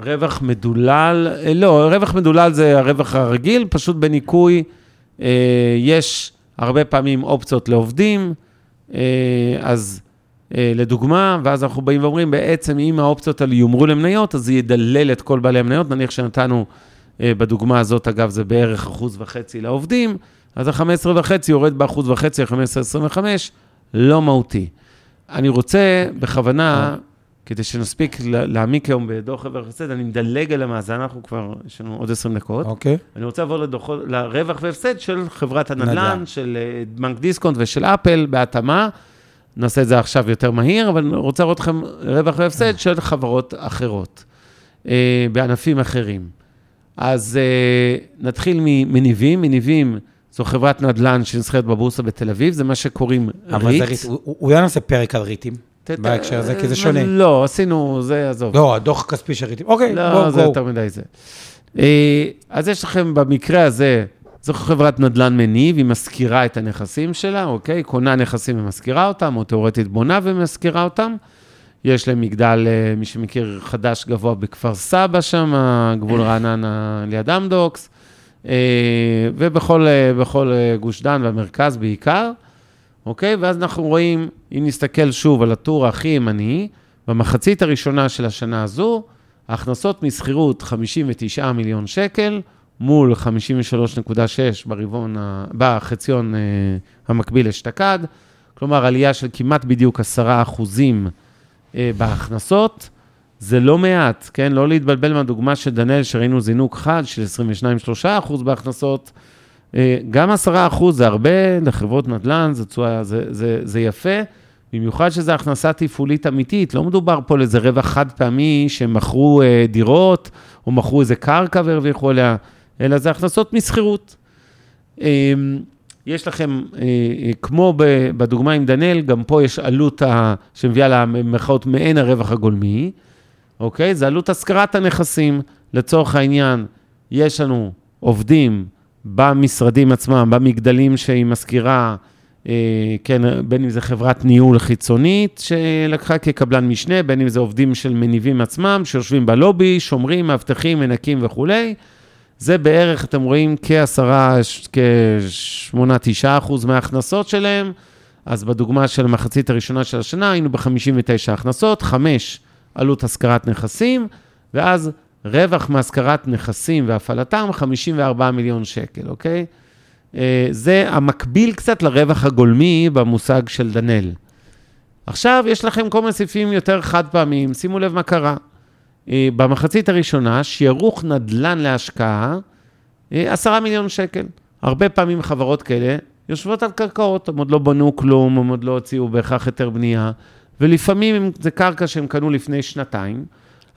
רווח מדולל, אה, לא, רווח מדולל זה הרווח הרגיל, פשוט בניכוי אה, יש הרבה פעמים אופציות לעובדים, אה, אז אה, לדוגמה, ואז אנחנו באים ואומרים, בעצם אם האופציות האלה יומרו למניות, אז זה ידלל את כל בעלי המניות, נניח שנתנו אה, בדוגמה הזאת, אגב, זה בערך אחוז וחצי לעובדים, אז ה-15 וחצי יורד באחוז וחצי, ה-15-25, לא מהותי. אני רוצה בכוונה, כדי שנספיק לה- להעמיק היום בדוח רווח והפסד, אני מדלג על המאזן, אנחנו כבר, יש לנו עוד 20 דקות. אוקיי. אני רוצה לעבור לדוחות, לרווח והפסד של חברת הנדל"ן, נדל"ן. של אה, בנק דיסקונט ושל אפל בהתאמה. נעשה את זה עכשיו יותר מהיר, אבל אני רוצה לראות לכם רווח והפסד של חברות אחרות, אה, בענפים אחרים. אז אה, נתחיל ממניבים. מניבים זו חברת נדל"ן שנסחרת בבורסה בתל אביב, זה מה שקוראים אבל זה ריט. ריט. הוא לא נעשה פרק על ריטים. בהקשר הזה, כי זה אה, שונה. לא, עשינו, זה, עזוב. לא, הדוח הכספי ריטים. אוקיי, לא, בואו, זה בואו. יותר מדי זה. אה, אז יש לכם במקרה הזה, זו חברת נדל"ן מניב, היא משכירה את הנכסים שלה, אוקיי? קונה נכסים ומשכירה אותם, או תאורטית בונה ומשכירה אותם. יש להם מגדל, אה, מי שמכיר, חדש גבוה בכפר סבא שם, גבול רעננה ליד אמדוקס, ובכל בכל, גוש דן והמרכז בעיקר, אוקיי? ואז אנחנו רואים, אם נסתכל שוב על הטור הכי ימני, במחצית הראשונה של השנה הזו, ההכנסות משכירות 59 מיליון שקל, מול 53.6 ברבעון, בחציון אה, המקביל אשתקד, כלומר, עלייה של כמעט בדיוק 10 אחוזים אה, בהכנסות. זה לא מעט, כן? לא להתבלבל מהדוגמה של דנאל, שראינו זינוק חד של 22-3 אחוז בהכנסות. אה, גם 10 אחוז זה הרבה לחברות נדל"ן, זה, זה, זה, זה יפה, במיוחד שזו הכנסה תפעולית אמיתית. לא מדובר פה על איזה רווח חד פעמי שהם מכרו אה, דירות, או מכרו איזה קרקע והרוויחו עליה, אלא זה הכנסות משכירות. אה, יש לכם, כמו בדוגמה עם דנאל, גם פה יש עלות ה, שמביאה למרכאות מעין הרווח הגולמי, אוקיי? זה עלות השכרת הנכסים. לצורך העניין, יש לנו עובדים במשרדים עצמם, במגדלים שהיא משכירה, אה, כן, בין אם זה חברת ניהול חיצונית שלקחה כקבלן משנה, בין אם זה עובדים של מניבים עצמם, שיושבים בלובי, שומרים, מאבטחים, מנקים וכולי. זה בערך, אתם רואים, כעשרה, כשמונה, תשעה אחוז מההכנסות שלהם. אז בדוגמה של המחצית הראשונה של השנה היינו ב-59 הכנסות, חמש עלות השכרת נכסים, ואז רווח מהשכרת נכסים והפעלתם, 54 מיליון שקל, אוקיי? אה, זה המקביל קצת לרווח הגולמי במושג של דנאל. עכשיו, יש לכם כל מיני סעיפים יותר חד פעמיים, שימו לב מה קרה. אה, במחצית הראשונה, שיערוך נדל"ן להשקעה, 10 אה, מיליון שקל. הרבה פעמים חברות כאלה יושבות על קרקעות, הם עוד לא בנו כלום, הם עוד לא הוציאו בהכרח היתר בנייה, ולפעמים זה קרקע שהם קנו לפני שנתיים,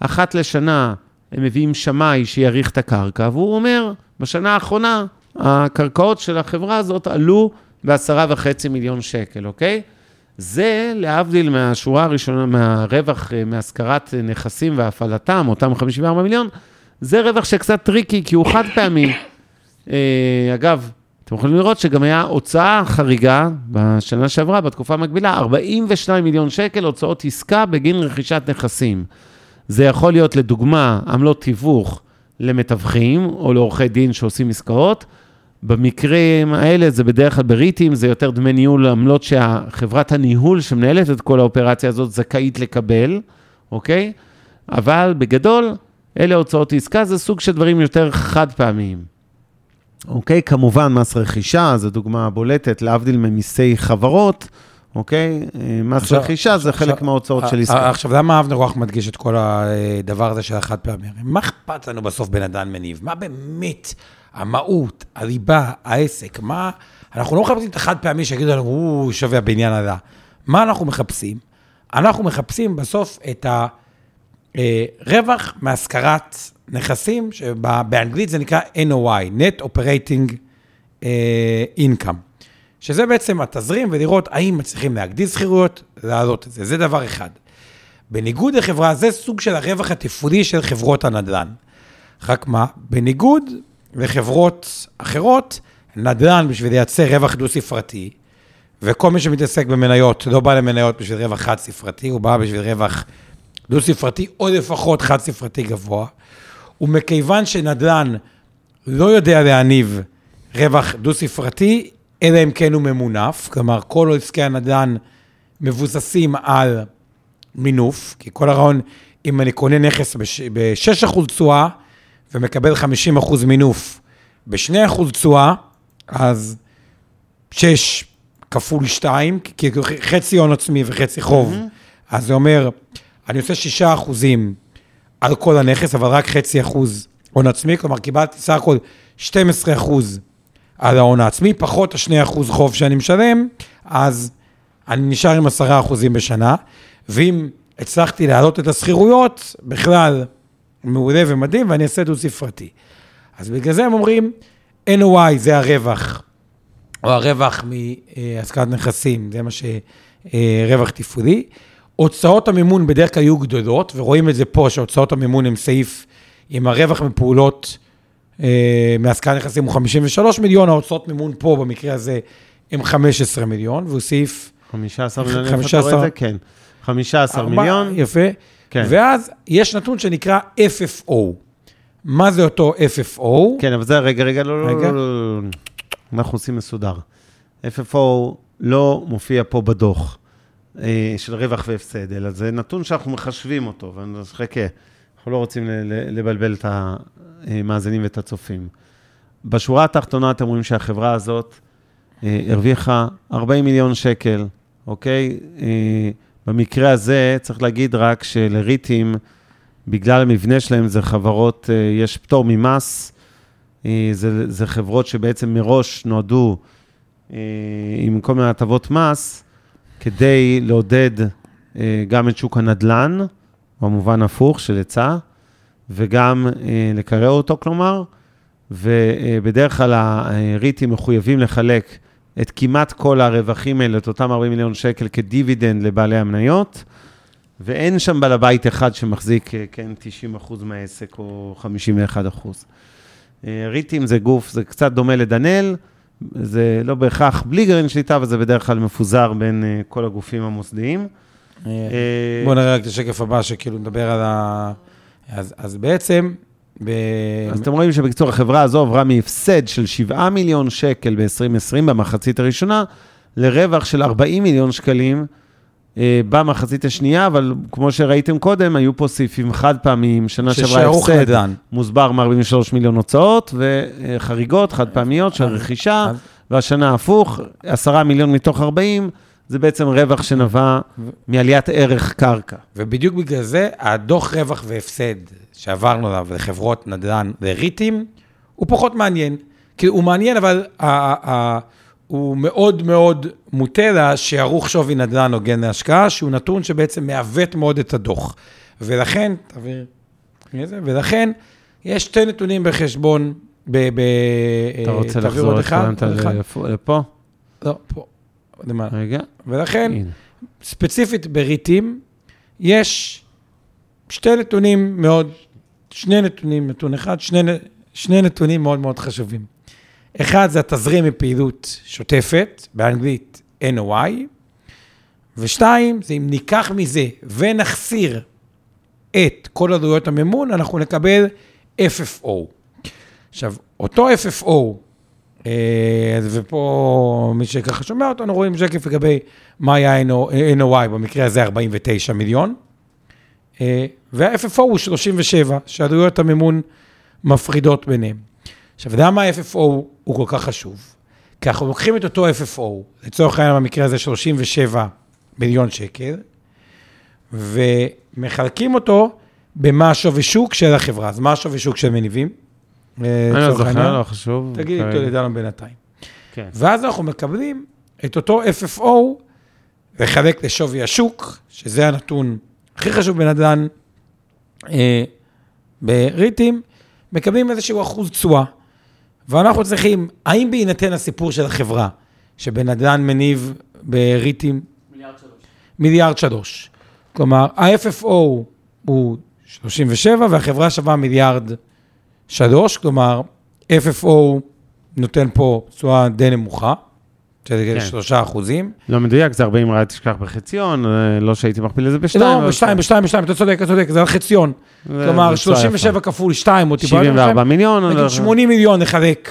אחת לשנה הם מביאים שמאי שיעריך את הקרקע, והוא אומר, בשנה האחרונה, הקרקעות של החברה הזאת עלו בעשרה וחצי מיליון שקל, אוקיי? זה, להבדיל מהשורה הראשונה, מהרווח אה, מהשכרת נכסים והפעלתם, אותם 54 מיליון, זה רווח שקצת tricky, כי הוא חד פעמי. אה, אגב, אתם יכולים לראות שגם היה הוצאה חריגה בשנה שעברה, בתקופה המקבילה, 42 מיליון שקל הוצאות עסקה בגין רכישת נכסים. זה יכול להיות, לדוגמה, עמלות תיווך למתווכים או לעורכי דין שעושים עסקאות. במקרים האלה זה בדרך כלל בריטים, זה יותר דמי ניהול עמלות שהחברת הניהול שמנהלת את כל האופרציה הזאת זכאית לקבל, אוקיי? אבל בגדול, אלה הוצאות עסקה, זה סוג של דברים יותר חד פעמיים. אוקיי? כמובן, מס רכישה, זו דוגמה בולטת, להבדיל ממיסי חברות. אוקיי? מס עכשיו, רכישה זה עכשיו, חלק מההוצאות של עסקה. עכשיו, למה אבנר רוח מדגיש את כל הדבר הזה של החד פעמי? מה אכפת לנו בסוף בן אדם מניב? מה באמת המהות, הליבה, העסק? מה... אנחנו לא מחפשים את החד פעמי שיגידו לנו, הוא שווה הבניין הזה. מה אנחנו מחפשים? אנחנו מחפשים בסוף את הרווח מהשכרת נכסים, שבאנגלית זה נקרא NOI, Net Operating Income. שזה בעצם התזרים, ולראות האם מצליחים להגדיל שכירויות, להעלות את זה. זה דבר אחד. בניגוד לחברה, זה סוג של הרווח התפעולי של חברות הנדל"ן. רק מה, בניגוד לחברות אחרות, נדל"ן בשביל לייצר רווח דו-ספרתי, וכל מי שמתעסק במניות לא בא למניות בשביל רווח חד-ספרתי, הוא בא בשביל רווח דו-ספרתי, או לפחות חד-ספרתי גבוה. ומכיוון שנדל"ן לא יודע להניב רווח דו-ספרתי, אלא אם כן הוא ממונף, כלומר, כל עסקי הנדל"ן מבוססים על מינוף, כי כל הרעיון, אם אני קונה נכס ב-6% תשואה ומקבל 50% מינוף ב-2% תשואה, אז 6 כפול 2, כי חצי הון עצמי וחצי חוב, mm-hmm. אז זה אומר, אני עושה 6 אחוזים על כל הנכס, אבל רק חצי אחוז הון עצמי, כלומר, קיבלתי סך הכל 12 אחוז על ההון העצמי, פחות ה-2% חוב שאני משלם, אז אני נשאר עם 10% בשנה, ואם הצלחתי להעלות את השכירויות, בכלל מעולה ומדהים, ואני אעשה דו-ספרתי. אז בגלל זה הם אומרים, NOI זה הרווח, או הרווח מהשכרת נכסים, זה מה שרווח תפעולי. הוצאות המימון בדרך כלל יהיו גדולות, ורואים את זה פה, שהוצאות המימון הם סעיף עם הרווח מפעולות אה, מהשכרת נכסים הוא 53 מיליון, ההוצאות מימון פה במקרה הזה הם 15 מיליון, והוא סעיף... 15 מיליון, איפה אתה רואה את זה? כן. 15 מיליון. יפה. כן. ואז יש נתון שנקרא FFO. מה זה אותו FFO? כן, אבל זה, רגע, רגע, לא, לא, לא, לא, אנחנו עושים מסודר. FFO לא מופיע פה בדוח אה, של רווח והפסד, אלא זה נתון שאנחנו מחשבים אותו, ואני חכה, אנחנו לא רוצים לבלבל את ה... המאזינים ואת הצופים. בשורה התחתונה אתם רואים שהחברה הזאת אה, הרוויחה 40 מיליון שקל אוקיי? אה, במקרה הזה צריך להגיד רק שלריטים, בגלל המבנה שלהם זה חברות, אה, יש פטור ממס, זה, זה חברות שבעצם מראש נועדו עם כל מיני הטבות מס, כדי לעודד גם את שוק הנדל"ן, במובן הפוך של היצע, וגם אה, לקרר אותו, כלומר, ובדרך כלל הריטים מחויבים לחלק את כמעט כל הרווחים האלה, את אותם 40 מיליון שקל כדיבידנד לבעלי המניות, ואין שם בעל הבית אחד שמחזיק, אה, כן, 90 אחוז מהעסק או 51 אחוז. אה, ריטים זה גוף, זה קצת דומה לדנאל, זה לא בהכרח בלי גרעין שליטה, אבל זה בדרך כלל מפוזר בין אה, כל הגופים המוסדיים. בואו נראה רק את השקף הבא, שכאילו נדבר על ה... אז, אז בעצם, ב... אז אתם רואים שבקיצור, החברה הזו עברה מהפסד של 7 מיליון שקל ב-2020, במחצית הראשונה, לרווח של 40 מיליון שקלים אה, במחצית השנייה, אבל כמו שראיתם קודם, היו פה סעיפים חד פעמיים, שנה שעברה הפסד נדל"ן. מוסבר מ-43 מיליון הוצאות, וחריגות חד פעמיות של רכישה, אז- והשנה הפוך, 10 מיליון מתוך 40, זה בעצם רווח שנבע מעליית ערך קרקע. ובדיוק בגלל זה, הדוח רווח והפסד שעברנו עליו לחברות נדל"ן וריטים, הוא פחות מעניין. כי הוא מעניין, אבל ה- ה- הוא מאוד מאוד מוטה לשערוך שווי נדל"ן הוגן להשקעה, שהוא נתון שבעצם מעוות מאוד את הדוח. ולכן, תעביר? ולכן, יש שתי נתונים בחשבון, ב... ב אתה אה, רוצה תעביר לחזור אחד. לפ- לפה? לא, פה. למעלה. רגע, ולכן, הנה. ספציפית בריטים, יש שתי נתונים מאוד, שני נתונים, נתון אחד, שני, שני נתונים מאוד מאוד חשובים. אחד זה התזרים מפעילות שוטפת, באנגלית NOI, ושתיים, זה אם ניקח מזה ונחסיר את כל עלויות המימון, אנחנו נקבל FFO. עכשיו, אותו FFO, ופה מי שככה שומע אותנו, רואים שקף לגבי מה היה NOI, במקרה הזה 49 מיליון, אה, וה-FFO הוא 37, שעלויות המימון מפרידות ביניהם. עכשיו, למה ה-FFO הוא כל כך חשוב? כי אנחנו לוקחים את אותו FFO, לצורך העניין במקרה הזה 37 מיליון שקל, ומחלקים אותו במה השווי שוק של החברה. אז מה השווי שוק של מניבים? אני לא? זוכר, לא חשוב. תגיד. לי, תדע לנו בינתיים. כן. ואז אנחנו מקבלים את אותו FFO לחלק לשווי השוק, שזה הנתון הכי חשוב בנדל"ן אה, בריטים, מקבלים איזשהו אחוז תשואה. ואנחנו צריכים, האם בהינתן הסיפור של החברה, שבנדל"ן מניב בריטים מיליארד שלוש. כלומר, ה-FFO הוא 37 והחברה שווה מיליארד שלוש, כלומר, FFO נותן פה תשואה די נמוכה, שזה כן. שלושה אחוזים. לא מדויק, זה 40 רק תשכח בחציון, אה, לא שהייתי מכפיל את זה בשתיים. לא, אבל בשתיים, בשתיים, בשתיים, אתה צודק, אתה צודק, זה על חציון. זה- כלומר, זה תשואה 37 יפה. כפול 2, או טיפה... 74 מיליון. נגיד לא- 80 מיליון נחלק.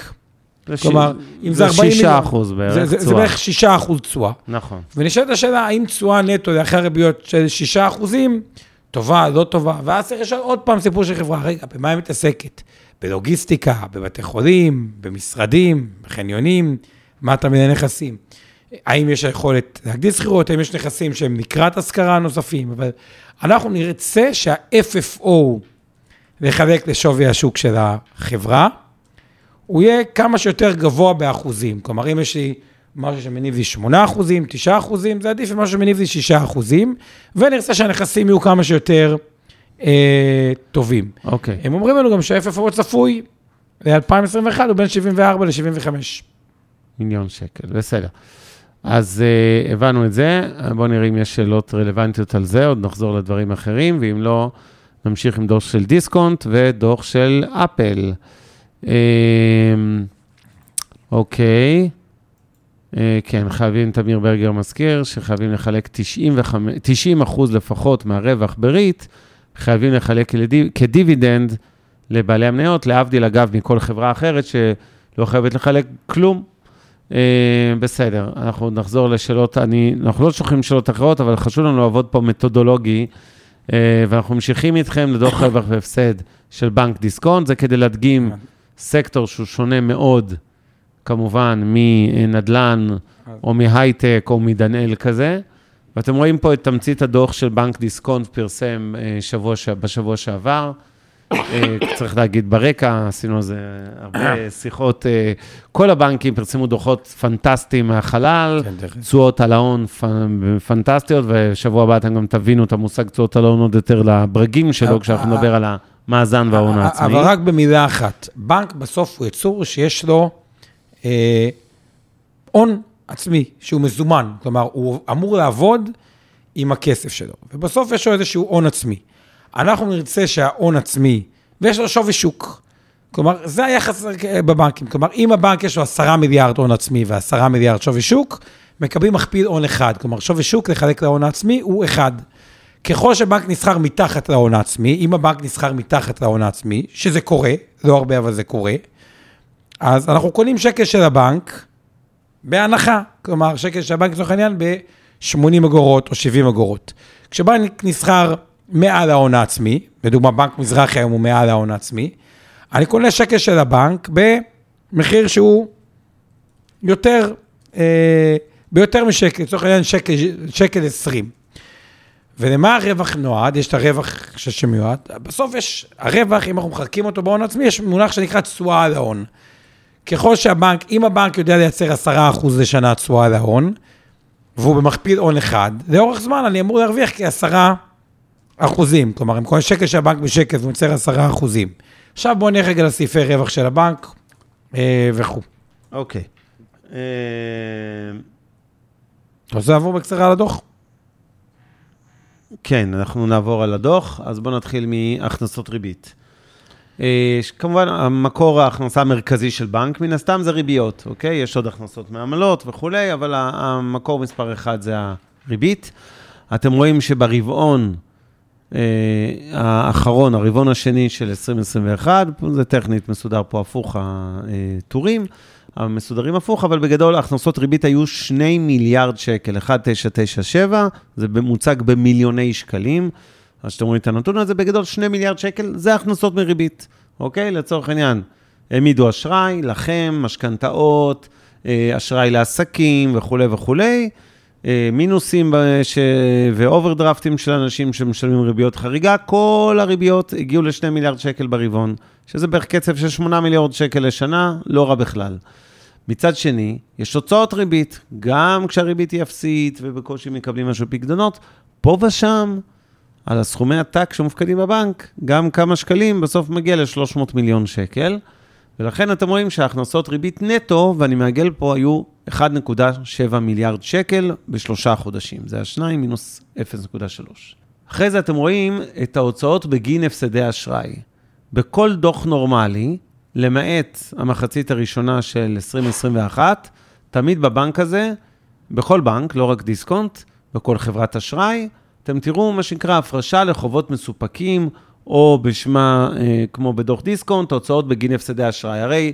זה כלומר, אם זה 40 שישה מיליון, אחוז זה- בערך זה- זה תשואה. בערך 6 אחוז תשואה. נכון. ונשאלת השאלה, האם תשואה נטו לאחר ריביות של 6 אחוזים, טובה, לא טובה, ואז צריך לשאול עוד פעם סיפור של חברה, רגע, במה היא מתעסקת? בלוגיסטיקה, בבתי חולים, במשרדים, בחניונים, מה אתה מיני נכסים? האם יש היכולת להגדיל שכירות, האם יש נכסים שהם לקראת השכרה נוספים, אבל אנחנו נרצה שה-FFO לחלק לשווי השוק של החברה, הוא יהיה כמה שיותר גבוה באחוזים. כלומר, אם יש לי משהו שמניב לי 8 אחוזים, 9 אחוזים, זה עדיף ממשהו שמניב לי 6 אחוזים, ונרצה שהנכסים יהיו כמה שיותר אה, טובים. אוקיי. הם אומרים לנו גם שה-FFO צפוי ל-2021 הוא בין 74 ל-75. מיליון שקל, בסדר. אז uh, הבנו את זה, בואו נראה אם יש שאלות רלוונטיות על זה, עוד נחזור לדברים אחרים, ואם לא, נמשיך עם דוח של דיסקונט ודוח של אפל. Um, אוקיי, uh, כן, חייבים, תמיר ברגר מזכיר, שחייבים לחלק 95, 90 אחוז לפחות מהרווח בריט, חייבים לחלק כדיב, כדיבידנד לבעלי המניות, להבדיל אגב מכל חברה אחרת שלא חייבת לחלק כלום. Uh, בסדר, אנחנו נחזור לשאלות, אני, אנחנו לא שוכחים שאלות אחרות, אבל חשוב לנו לעבוד פה מתודולוגי, אה, ואנחנו ממשיכים איתכם לדוח [coughs] רווח והפסד של בנק דיסקונט, זה כדי להדגים סקטור שהוא שונה מאוד, כמובן, מנדל"ן או מהייטק, או מדנאל כזה. ואתם רואים פה את תמצית הדוח של בנק דיסקונט פרסם אה, שבוע, בשבוע שעבר. אה, צריך להגיד ברקע, עשינו על זה הרבה [coughs] שיחות. אה, כל הבנקים פרסמו דוחות פנטסטיים מהחלל, כן. תשואות על ההון פנטסטיות, ושבוע הבא אתם גם תבינו את המושג תשואות על ההון עוד יותר לברגים שלו, כשאנחנו נדבר על המאזן וההון העצמי. אבל רק במילה אחת, בנק בסוף הוא יצור שיש לו הון עצמי, שהוא מזומן, כלומר, הוא אמור לעבוד עם הכסף שלו, ובסוף יש לו איזשהו הון עצמי. אנחנו נרצה שההון עצמי, ויש לו שווי שוק. כלומר, זה היחס בבנקים. כלומר, אם הבנק יש לו 10 מיליארד הון עצמי ו-10 מיליארד שווי שוק, מקבלים מכפיל הון אחד. כלומר, שווי שוק לחלק להון העצמי הוא אחד. ככל שבנק נסחר מתחת להון העצמי, אם הבנק נסחר מתחת להון העצמי, שזה קורה, לא הרבה אבל זה קורה, אז אנחנו קונים שקל של הבנק בהנחה. כלומר, שקל של הבנק לצורך העניין ב-80 אגורות או 70 אגורות. כשבנק נסחר מעל ההון העצמי, לדוגמה בנק מזרחי היום הוא מעל ההון העצמי, אני קונה שקל של הבנק במחיר שהוא יותר, אה, ביותר משקל, לצורך העניין שקל, שקל 20. ולמה הרווח נועד? יש את הרווח שמיועד. בסוף יש, הרווח, אם אנחנו מחלקים אותו בהון עצמי, יש מונח שנקרא תשואה על ההון. ככל שהבנק, אם הבנק יודע לייצר 10% לשנה תשואה על ההון, והוא במכפיל הון אחד, לאורך זמן אני אמור להרוויח כ-10 אחוזים. כלומר, אם קונה שקל של הבנק בשקל, זה מייצר 10 אחוזים. עכשיו בואו נלך רגע לסעיפי רווח של הבנק אה, וכו'. אוקיי. אה, אתה רוצה לעבור בקצרה על הדוח? כן, אנחנו נעבור על הדוח, אז בואו נתחיל מהכנסות ריבית. אה, כמובן, המקור ההכנסה המרכזי של בנק, מן הסתם זה ריביות, אוקיי? יש עוד הכנסות מעמלות וכולי, אבל המקור מספר אחד זה הריבית. אתם רואים שברבעון אה, האחרון, הרבעון השני של 2021, זה טכנית מסודר פה הפוך הטורים, המסודרים הפוך, אבל בגדול הכנסות ריבית היו 2 מיליארד שקל, 1997, זה מוצג במיליוני שקלים. אז שאתם רואים את הנתון הזה, בגדול 2 מיליארד שקל, זה הכנסות מריבית, אוקיי? לצורך העניין, העמידו אשראי לכם, משכנתאות, אה, אשראי לעסקים וכולי וכולי, אה, מינוסים ש... ואוברדרפטים של אנשים שמשלמים ריביות חריגה, כל הריביות הגיעו ל-2 מיליארד שקל ברבעון, שזה בערך קצב של 8 מיליארד שקל לשנה, לא רע בכלל. מצד שני, יש הוצאות ריבית, גם כשהריבית היא אפסית ובקושי מקבלים משהו פקדונות, פה ושם, על הסכומי עתק שמופקדים בבנק, גם כמה שקלים בסוף מגיע ל-300 מיליון שקל, ולכן אתם רואים שההכנסות ריבית נטו, ואני מעגל פה, היו 1.7 מיליארד שקל בשלושה חודשים. זה השניים מינוס 0.3. אחרי זה אתם רואים את ההוצאות בגין הפסדי אשראי. בכל דוח נורמלי, למעט המחצית הראשונה של 2021, תמיד בבנק הזה, בכל בנק, לא רק דיסקונט, בכל חברת אשראי, אתם תראו מה שנקרא הפרשה לחובות מסופקים, או בשמה, אה, כמו בדוח דיסקונט, הוצאות בגין הפסדי אשראי. הרי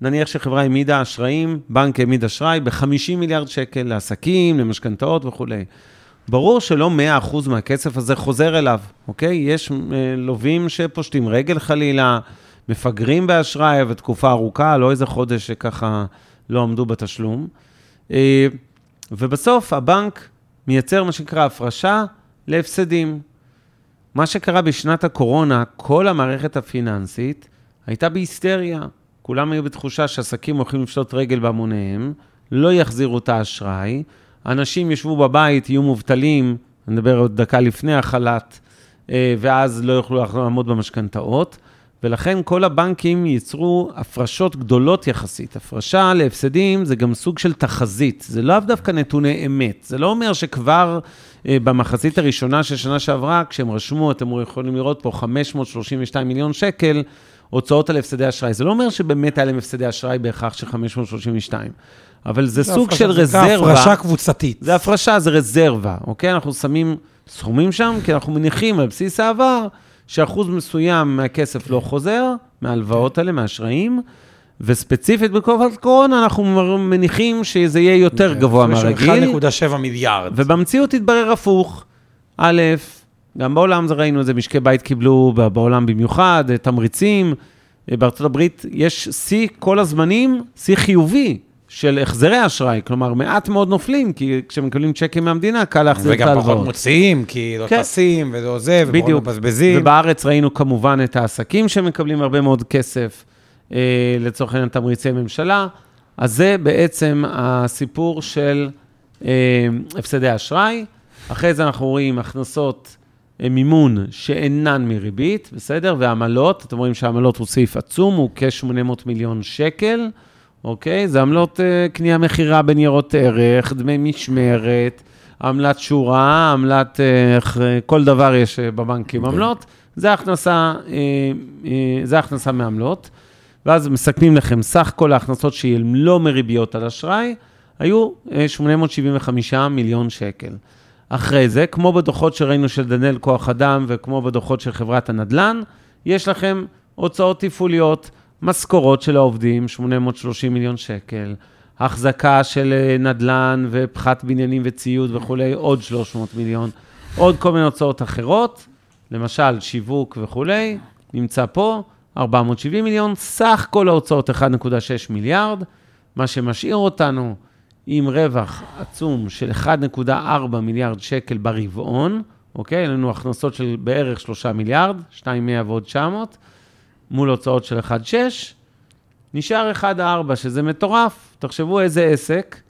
נניח שחברה העמידה אשראים, בנק העמיד אשראי ב-50 מיליארד שקל לעסקים, למשכנתאות וכולי. ברור שלא 100% מהכסף הזה חוזר אליו, אוקיי? יש אה, לווים שפושטים רגל חלילה, מפגרים באשראי ותקופה ארוכה, לא איזה חודש שככה לא עמדו בתשלום. אה, ובסוף הבנק מייצר מה שנקרא הפרשה להפסדים. מה שקרה בשנת הקורונה, כל המערכת הפיננסית הייתה בהיסטריה. כולם היו בתחושה שעסקים הולכים לפשוט רגל בהמוניהם, לא יחזירו את האשראי, אנשים ישבו בבית, יהיו מובטלים, אני מדבר עוד דקה לפני החל"ת, אה, ואז לא יוכלו לעמוד במשכנתאות, ולכן כל הבנקים ייצרו הפרשות גדולות יחסית. הפרשה להפסדים זה גם סוג של תחזית, זה לאו דווקא נתוני אמת. זה לא אומר שכבר במחצית הראשונה של שנה שעברה, כשהם רשמו, אתם יכולים לראות פה 532 מיליון שקל, הוצאות על הפסדי אשראי. זה לא אומר שבאמת היה להם הפסדי אשראי בהכרח של 532, אבל זה סוג הפרשה- של זה רזרבה. הפרשה קבוצתית. זה הפרשה, זה רזרבה, אוקיי? אנחנו שמים סכומים שם, כי אנחנו מניחים על בסיס העבר שאחוז מסוים מהכסף לא חוזר, מההלוואות האלה, מהאשראים, וספציפית בתקופת קורונה אנחנו מניחים שזה יהיה יותר גבוה מהרגיל, 1.7 מיליארד. ובמציאות התברר הפוך. א', גם בעולם זה ראינו את זה, משקי בית קיבלו, בעולם במיוחד, אה, תמריצים. אה, בארצות הברית יש שיא כל הזמנים, שיא חיובי של החזרי אשראי, כלומר, מעט מאוד נופלים, כי כשמקבלים צ'קים מהמדינה, קל להחזיר את וגם פחות ההלוואות. מוציאים, כי לא כן. טסים ולא עוזב, ופחות. מבזבזים. ובארץ ראינו כמובן את העסקים שמקבלים הרבה מאוד כסף, לצורך העניין תמריצי ממשלה. אז זה בעצם הסיפור של אה, הפסדי אשראי. אחרי זה אנחנו רואים הכנסות אה, מימון שאינן מריבית, בסדר? ועמלות, אתם רואים שהעמלות הוא סעיף עצום, הוא כ-800 מיליון שקל, אוקיי? זה עמלות אה, קנייה מכירה בניירות ערך, דמי משמרת, עמלת שורה, עמלת, אה, אה, כל דבר יש אה, בבנקים עמלות. זה הכנסה, אה, אה, זה הכנסה מעמלות. ואז מסכמים לכם, סך כל ההכנסות שהן לא מריביות על אשראי, היו אה, 875 מיליון שקל. אחרי זה, כמו בדוחות שראינו של דנאל כוח אדם וכמו בדוחות של חברת הנדל"ן, יש לכם הוצאות תפעוליות, משכורות של העובדים, 830 מיליון שקל, החזקה של אה, נדל"ן ופחת בניינים וציוד וכולי, עוד 300 מיליון, עוד כל מיני הוצאות אחרות, למשל שיווק וכולי, נמצא פה, 470 מיליון, סך כל ההוצאות 1.6 מיליארד, מה שמשאיר אותנו עם רווח עצום של 1.4 מיליארד שקל ברבעון, אוקיי? אין לנו הכנסות של בערך 3 מיליארד, 2.100 ועוד 900, מול הוצאות של 1.6, נשאר 1.4, שזה מטורף. תחשבו איזה עסק,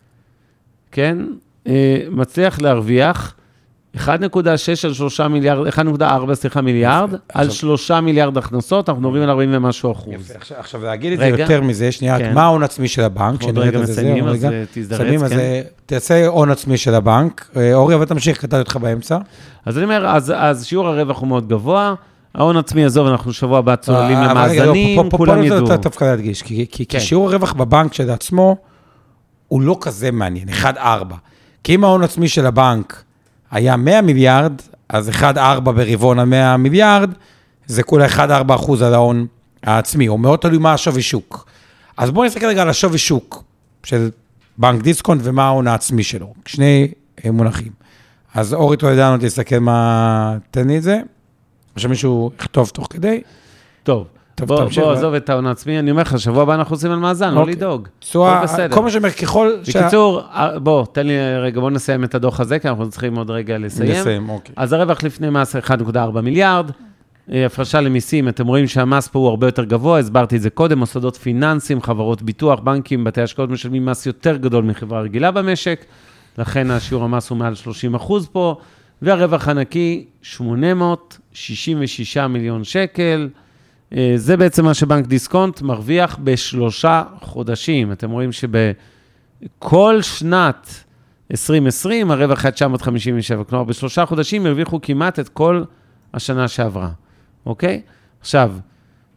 כן, אה, מצליח להרוויח 1.6 על 3 מיליארד, 1.4, סליחה, מיליארד, על 3 מיליארד הכנסות, אנחנו מדברים על 40 ומשהו אחוז. יפה, עכשיו, עכשיו להגיד את זה רגע. יותר מזה, שנייה, כן. מה ההון עצמי של הבנק? עוד רגע את זה, מסיימים, אז. אה, תזדרז, מסיימים, אז כן. אה, תעשה הון עצמי של הבנק. אה, אורי, אבל תמשיך, קטעתי אותך באמצע. אז אני אומר, אז, אז שיעור הרווח הוא מאוד גבוה, ההון עצמי, עזוב, אנחנו שבוע הבא צוללים אה, לא, למאזנים, כולם פה אני ידעו. דווקא להדגיש, כי- כן. כי שיעור הרווח בבנק של עצמו, הוא לא כזה מעניין, 1-4. כי אם ההון עצמי של הבנק היה 100 מיליארד, אז 1-4 ברבעון על 100 מיליארד, זה כולה 1-4 אחוז על ההון העצמי, או מאוד תלוי מה השווי שוק. אז בואו נסתכל רגע על השווי שוק של בנק דיסקונט ומה ההון העצמי שלו. שני מונחים. אז אורי טולדנו, תסתכל מה... תן לי את זה. או שמישהו יכתוב תוך כדי. טוב, טוב, בוא, תמשיך, בוא, עזוב את ההון העצמי, אני אומר לך, שבוע הבא אנחנו עושים על מאזן, לא אוקיי. לדאוג. תשואה. כל מה שאומר, ככל שה- בקיצור, אה, בוא, תן לי רגע, בוא נסיים את הדוח הזה, כי אנחנו צריכים עוד רגע לסיים. נסיים, אוקיי. אז הרווח לפני מס 1.4 מיליארד, אה, הפרשה למיסים, אתם רואים שהמס פה הוא הרבה יותר גבוה, הסברתי את זה קודם, מוסדות פיננסיים, חברות ביטוח, בנקים, בתי השקעות משלמים מס יותר גדול מחברה רגילה במשק, לכן השיעור המס הוא מעל 30 אחוז פה, והרווח הנקי, 866 מיליון שקל. אה, זה בעצם מה שבנק דיסקונט מרוויח בשלושה חודשים. אתם רואים שבכל שנת 2020 הרווח היה 957, כלומר בשלושה חודשים הרוויחו כמעט את כל השנה שעברה, אוקיי? עכשיו,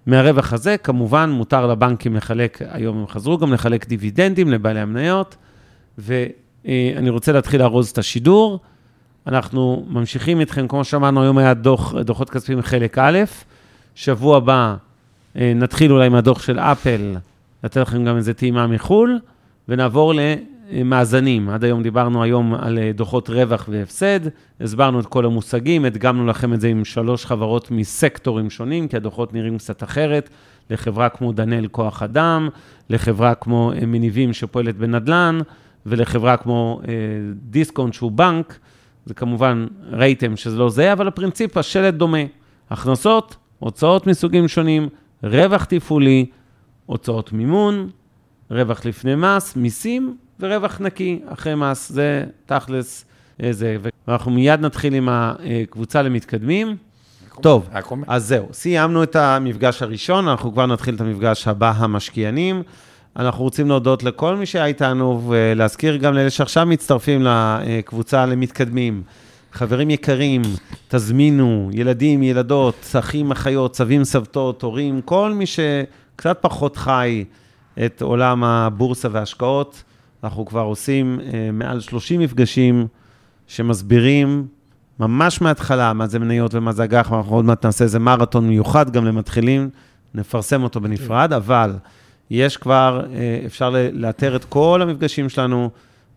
מהרווח הזה, כמובן, מותר לבנקים לחלק, היום הם חזרו גם לחלק דיבידנדים לבעלי המניות, ואני רוצה להתחיל לארוז את השידור. אנחנו ממשיכים איתכם, כמו שאמרנו, היום היה דוח, דוחות כספיים חלק א', שבוע הבא אה, נתחיל אולי מהדוח של אפל, לתת לכם גם איזה טעימה מחו"ל, ונעבור למאזנים. עד היום דיברנו היום על אה, דוחות רווח והפסד, הסברנו את כל המושגים, הדגמנו לכם את זה עם שלוש חברות מסקטורים שונים, כי הדוחות נראים קצת אחרת, לחברה כמו דנאל כוח אדם, לחברה כמו אה, מניבים שפועלת בנדל"ן, ולחברה כמו דיסקונט שהוא בנק. זה כמובן, ראיתם שזה לא זה, אבל הפרינציפ, השלד דומה. הכנסות, הוצאות מסוגים שונים, רווח תפעולי, הוצאות מימון, רווח לפני מס, מיסים ורווח נקי אחרי מס. זה תכלס אה, זה. ואנחנו מיד נתחיל עם הקבוצה למתקדמים. טוב. אז זהו, סיימנו את המפגש הראשון, אנחנו כבר נתחיל את המפגש הבא, המשקיענים. אנחנו רוצים להודות לכל מי שהיה איתנו, ולהזכיר גם לאלה שעכשיו מצטרפים לקבוצה למתקדמים. חברים יקרים, תזמינו, ילדים, ילדות, אחים, אחיות, סבים, סבתות, הורים, כל מי שקצת פחות חי את עולם הבורסה וההשקעות. אנחנו כבר עושים אה, מעל 30 מפגשים שמסבירים ממש מההתחלה מה זה מניות ומה זה אג"ח, ואנחנו עוד מעט נעשה איזה מרתון מיוחד גם למתחילים, נפרסם אותו בנפרד, אבל יש כבר, אה, אפשר לאתר את כל המפגשים שלנו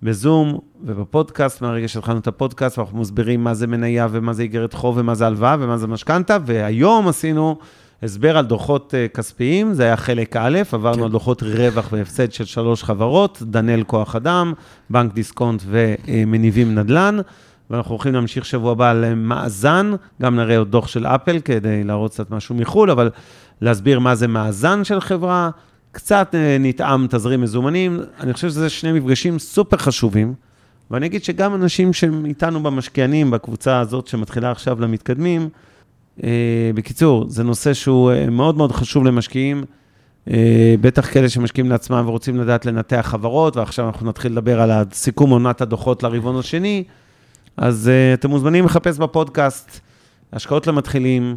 בזום ובפודקאסט, מהרגע שהתחלנו את הפודקאסט, ואנחנו מסבירים מה זה מניה ומה זה איגרת חוב ומה זה הלוואה ומה זה משכנתה, והיום עשינו הסבר על דוחות אה, כספיים, זה היה חלק א', עברנו כן. על דוחות רווח והפסד של שלוש חברות, דנאל כוח אדם, בנק דיסקונט ומניבים נדל"ן. ואנחנו הולכים להמשיך שבוע הבא על מאזן, גם נראה עוד דוח של אפל כדי להראות קצת משהו מחו"ל, אבל להסביר מה זה מאזן של חברה, קצת אה, נטעם תזרים מזומנים. אני חושב שזה שני מפגשים סופר חשובים, ואני אגיד שגם אנשים שהם איתנו במשקיענים, בקבוצה הזאת שמתחילה עכשיו למתקדמים, אה, בקיצור, זה נושא שהוא אה, מאוד מאוד חשוב למשקיעים, בטח כאלה שמשקיעים לעצמם ורוצים לדעת לנתח חברות, ועכשיו אנחנו נתחיל לדבר על סיכום עונת הדוחות לרבעון השני. אז אתם מוזמנים לחפש בפודקאסט השקעות למתחילים,